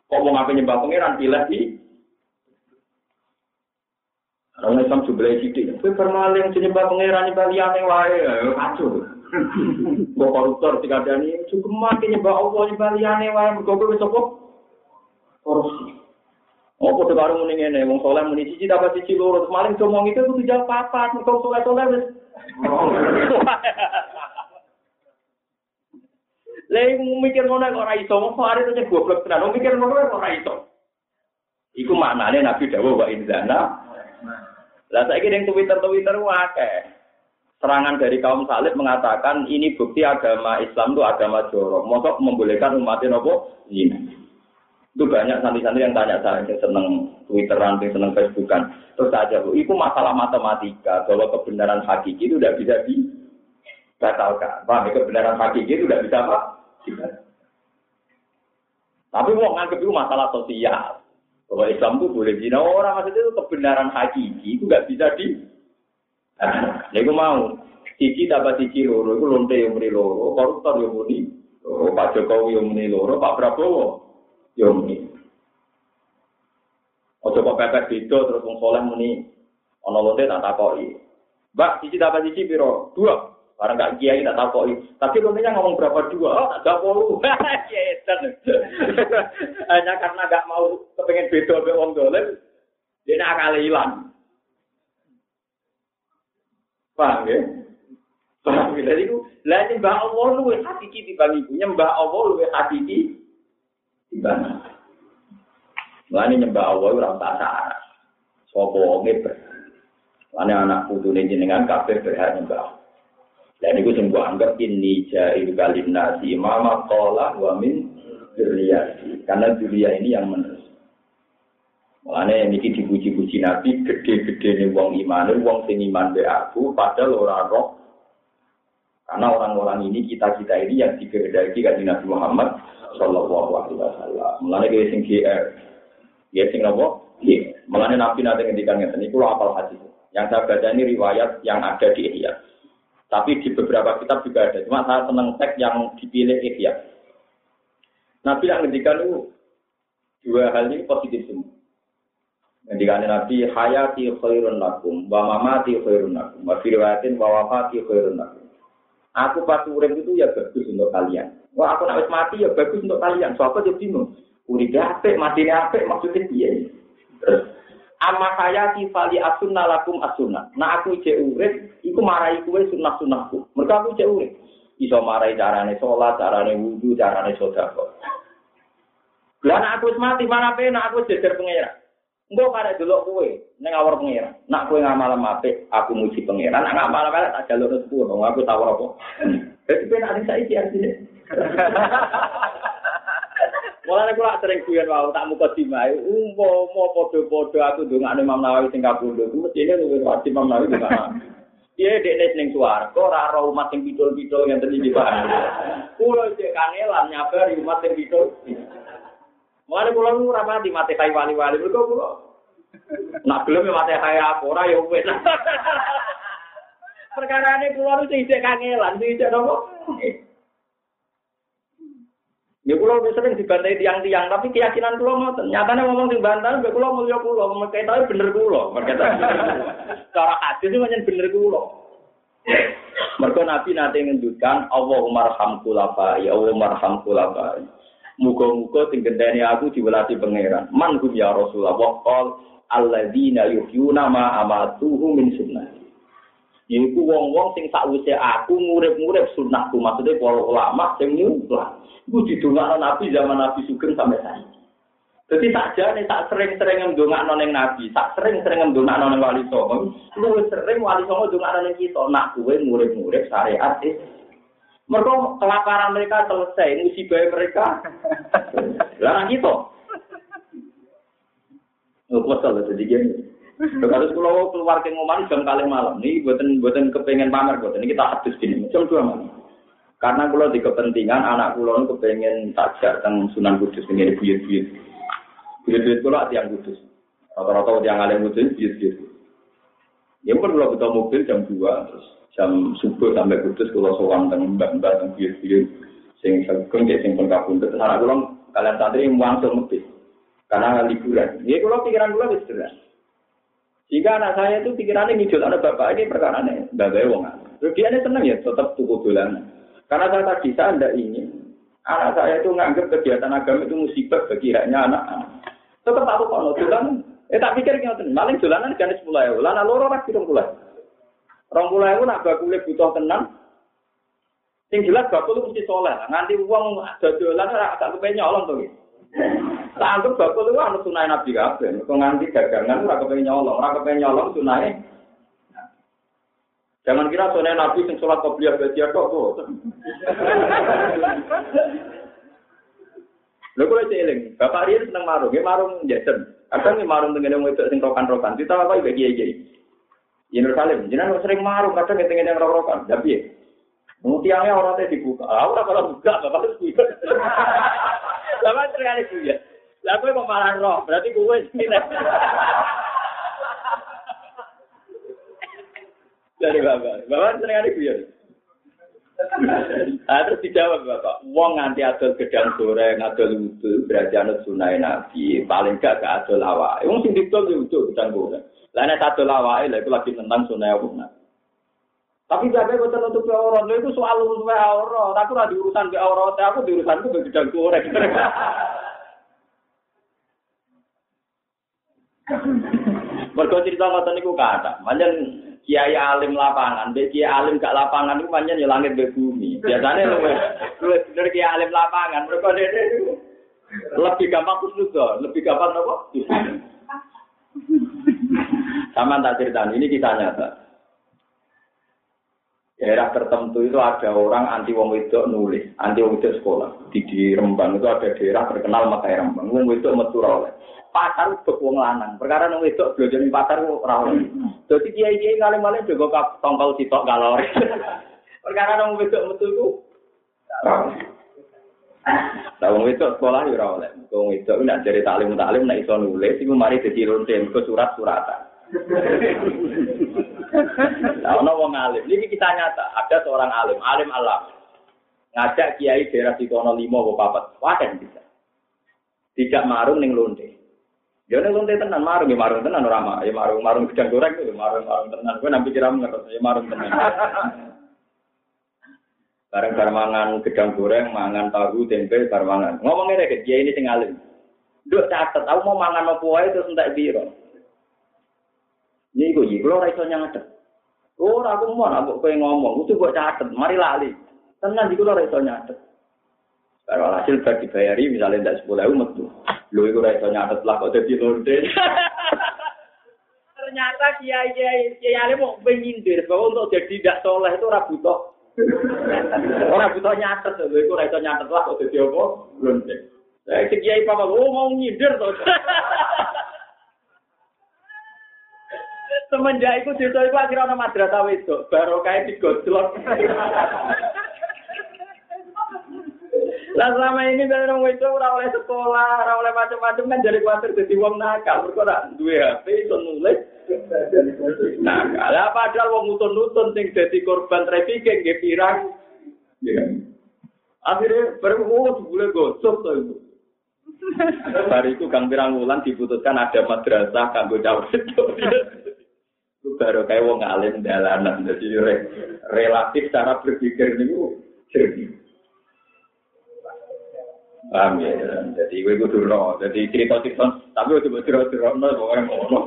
Kok mau ngapain nyembah pangeran pilih di Orang Islam juga sidik. Tapi permaling nyembah pangeran nyembah liane wae, kacau. Mbok koruptor dikandani cukup mati nyembah Allah nyembah liane wae mergo kowe sapa? Korupsi. Oh, padha karo muni ngene, wong saleh muni siji dapat siji loro, maling ngomong itu kudu jawab papat, mergo saleh-saleh wis. Lha mikir ngono kok ora iso, wong arep itu goblok tenan, mikir ngono kok ora iso. Iku maknane Nabi dawuh wa inzana lah saya kira yang Twitter Twitter akeh. Serangan dari kaum salib mengatakan ini bukti agama Islam itu agama jorok. Mosok membolehkan umatnya nopo zina. Itu banyak santri-santri yang tanya saya, yang seneng Twitteran, yang seneng Facebookan. Terus saja, bu, itu masalah matematika, bahwa kebenaran hakiki itu tidak bisa dibatalkan. Ya? Kebenaran hakiki itu tidak bisa apa? Tapi mau nganggep itu masalah sosial. Bahwa Islam itu boleh zina orang maksudnya itu kebenaran hakiki itu nggak bisa di. Nah, aku mau siji dapat siji loro itu lonte yang muni loro, koruptor yang muni Pak Jokowi yang muni loro, Pak Prabowo yang muni. Ojo kok pepet beda terus wong soleh muni ana lonte tak takoki. Mbak, siji dapat siji piro? Dua. Orang gak kiai tak tahu Tapi tentunya ngomong berapa dua, oh tak puluh. Hanya karena gak mau kepengen beda be wong dolen, dia nak kali hilang. Paham ya? Paham ya? Jadi lah nyembah Allah lu hakiki dibanding ibu, nyembah Allah lu hakiki dibanding. Lah nyembah Allah ora tak. Sopo ngeber. Lane anak putu jenengan kabeh berhak nyembah. Dan itu sing anggap ini jahil kalim nasi mama kola wa min Karena dunia ini yang menerus. Mulane niki dipuji-puji Nabi gede-gede nih wong iman, wong sing iman be aku padahal orang roh. Karena orang-orang ini kita-kita ini yang dikehendaki kan Nabi Muhammad sallallahu alaihi wasallam. Mulane kayak sing GR. Ya sing? Iya. Mulane Nabi nanti ngendikan ngeten niku apal hadis. Yang saya baca ini riwayat yang ada di Ihya. Tapi di beberapa kitab juga ada. Cuma saya senang teks yang dipilih Ihya. Nabi yang ngendikan itu dua hal ini positif semua. Ngendikane Nabi hayati khairun lakum wa mamati khairun lakum wa firwatin wa wafati khairun lakum. Aku pas urip itu ya bagus untuk kalian. Wah aku nak mati ya bagus untuk kalian. Soapa jadi bingung. Uripe apik, mati apik maksudnya piye? Terus Amma saya tifali asunna lakum asunna. Nah aku cek urip, iku marai kue sunnah sunnahku. Mereka aku cek urip. Iso marai carane sholat, carane wudhu, carane sodako. Lah aku mati mana pena aku jejer pengira. Engko karek delok kowe ning awor pengira. Nak kowe ngamal apik, aku muji pengira. Nak ngamal apik tak jalur rezeki aku tawar apa. Pena ada saiki artine. Mulane kula sering guyon wae tak muka dimae, umpama padha-padha aku ndongakne Imam Nawawi sing kapundhut, mestine luwih wajib Imam Nawawi ndongakne. Iya dekne ning swarga ora ora umat sing pidul-pidul yang tadi dibahas. Kulo cek kangelan nyabari umat sing pidul. Mulane kula nu ora mati mati kai wali-wali mergo kula. Nak gelem ya mati kai apa ora ya wis. Perkara ini kula nu sing kangelan, sing cek nopo? Ya wis sering dibantai tiang-tiang, tapi keyakinan kula ngoten. Nyatane ngomong sing bantah, ya kula mulya kula, mereka tahu bener kula, mereka Cara hadis itu menyen bener kula. Mereka Nabi nanti ngendukan Allahumma arham kulafa, ya Allahumma arham kulafa. Muga-muga sing gendeni aku diwelati pangeran. Man ya Rasulullah wa qol alladzina yuhyuna ma amatuhu min sunnah. Iku wong-wong sing sakwise aku murid-murid sunnahku, maksudnya para ulama sing nyumpah. Iku didongakno Nabi zaman Nabi Sugeng sampai saiki. Jadi saja nih tak sering-sering ngedongak noneng Nabi, tak sering-sering ngedongak noneng Wali Songo. Lu sering Wali Songo dongak noneng kita. Nak gue murid-murid syariat sih. Mereka kelaparan mereka selesai, musibah mereka. Larang kita. Oh, kesel jadi gini. Terus kalau keluar ke ngomong jam kali malam, nih buatan buatan kepengen pamer buatan ini kita habis gini, jam dua malam. Karena kalau di kepentingan anak kulo kepengen tajak tentang Sunan Kudus ini buyut-buyut. Buyut-buyut kulo yang Kudus. Rata-rata yang alim Kudus buyut-buyut. Ya pun kalau kita mobil jam dua, terus jam subuh sampai Kudus kalau sowan tentang mbak-mbak tentang buyut-buyut. Sing sageng sing pun kabundut. Anak kulo kalian santri yang mobil. Karena liburan. Ya kalau pikiran kulo wis jelas. Jika anak saya itu pikirannya ngidul anak bapak ini perkara nih, bapak wong. Dia ini seneng ya, tetap tuku bulan. Karena saya tadi saya tidak ingin anak saya itu nganggap kegiatan agama itu musibah bagi haknya anak. Tetap aku kalau tulan, eh tak pikir tuh, maling dolanan jenis sepuluh ewu, lana loro rak hitung puluh. Rong puluh ewu nak butuh tenang. Sing jelas bakul mesti soleh, nganti uang dodolan ora agak kepengen nyolong tuh. Tak anggap bakul itu anu sunai Nabi kabeh. Kok nganti dagangan ora kepengen nyolong, ora kepengen nyolong sunai. Jangan kira sunai Nabi sing sholat qobliyah badiah kok kok. Lho kula eling, Bapak Rian seneng marung, nggih marung jajan. Kadang nggih marung tengene wedok sing rokan-rokan. Kita apa iki kiai-kiai. Yerusalem, jenengan sering marung kadang tengene rokan-rokan. Tapi ya. Mutiangnya orang teh dibuka. Ah, ora kalau buka, bapak harus. Bapak sekali buya. Lah kowe kok roh, berarti kowe sini. Dari bapak, bapak sering ada buya. Ah, terus dijawab bapak, wong nganti adol gedang goreng, adol wudhu, berarti anut sunai nabi, paling gak gak adol awak. Wong sing didol wudhu gedang goreng. Lah nek adol awak, itu lagi tentang sunai nabi. Tapi jaga gue untuk ke aurat, itu soal urusan ke aurat. Aku ada urusan ke aurat, aku di urusan itu gedang goreng. Mergo cerita ngoten niku kata, manjen kiai alim lapangan, be kiai alim gak lapangan niku manjen ya langit be bumi. Biasane luwih luwih bener kiai alim lapangan, mergo dene lebih gampang kusnudon, lebih gampang apa? Sama tak cerita ini kita nyata. Daerah tertentu itu ada orang anti wong wedok nulis, anti wong wedok sekolah. Di, di Rembang itu ada daerah terkenal Makai Rembang. Wong wedok metu oleh. Pasar itu wong lanang. Perkara wong wedok belajar di pasar ora oleh. Dadi kiai-kiai ngalim-alim juga tongkol sitok kalori. Perkara wong wedok metu itu Nah, wong wedok sekolah ya ora oleh. Wong wedok nek dari taklim taklim nek iso nulis iku mari dadi lonte ke surat-suratan. Nah, ono wong alim. Ini kita nyata. Ada seorang alim, alim alam. Ngajak kiai daerah di kono limo apa papat. Wadah bisa. Tidak marung ning lonte. Ya ning lonte tenan marung ya marung tenan ora mah. Ya marung marung gedang goreng itu marung marung tenan. Kowe nampi kira ngerti ya marung tenan. Bareng-bareng mangan gedang goreng, mangan tahu, tempe, bareng mangan. Ngomongnya deh, kiai ini sing alim. Duk catet, aku mau mangan apa wae terus entek biro. Ini gue kalau ora iso nyatet. Oh, aku mau nak kowe ngomong, itu buat catet, mari lali. Tenan iku ora iso nyatet. Kalau hasil gak dibayari misalnya tidak sepuluh ribu metu, lu itu iso nyatet lah kok jadi lonte. Ternyata kiai kiai kiai alim mau menyindir bahwa untuk jadi tidak soleh itu ora butuh. Ora butuh nyatet, lu itu iso nyatet lah kok jadi apa? Lonte. Saya kiai papa, oh mau nyindir tuh. Semenjak itu desa itu akhirnya ada madrasah wedok, baru kayak digojlok. Lah selama ini dari orang wedok ora oleh sekolah, ora oleh macam-macam kan jadi khawatir jadi wong nakal. Ora duwe HP iso nulis. Nakal. Lah padahal wong nutun-nutun sing dadi korban trafficking nggih pirang. Ya. Akhirnya baru oh boleh gosok tuh itu. Hari itu Kang Pirang Wulan diputuskan ada madrasah kanggo cawe baru kayak wong alim dalanan jadi re, relatif cara berpikir ini jernih. Paham ya? Jadi gue kudu no jadi cerita cerita tapi gue coba cerita cerita no orang ngomong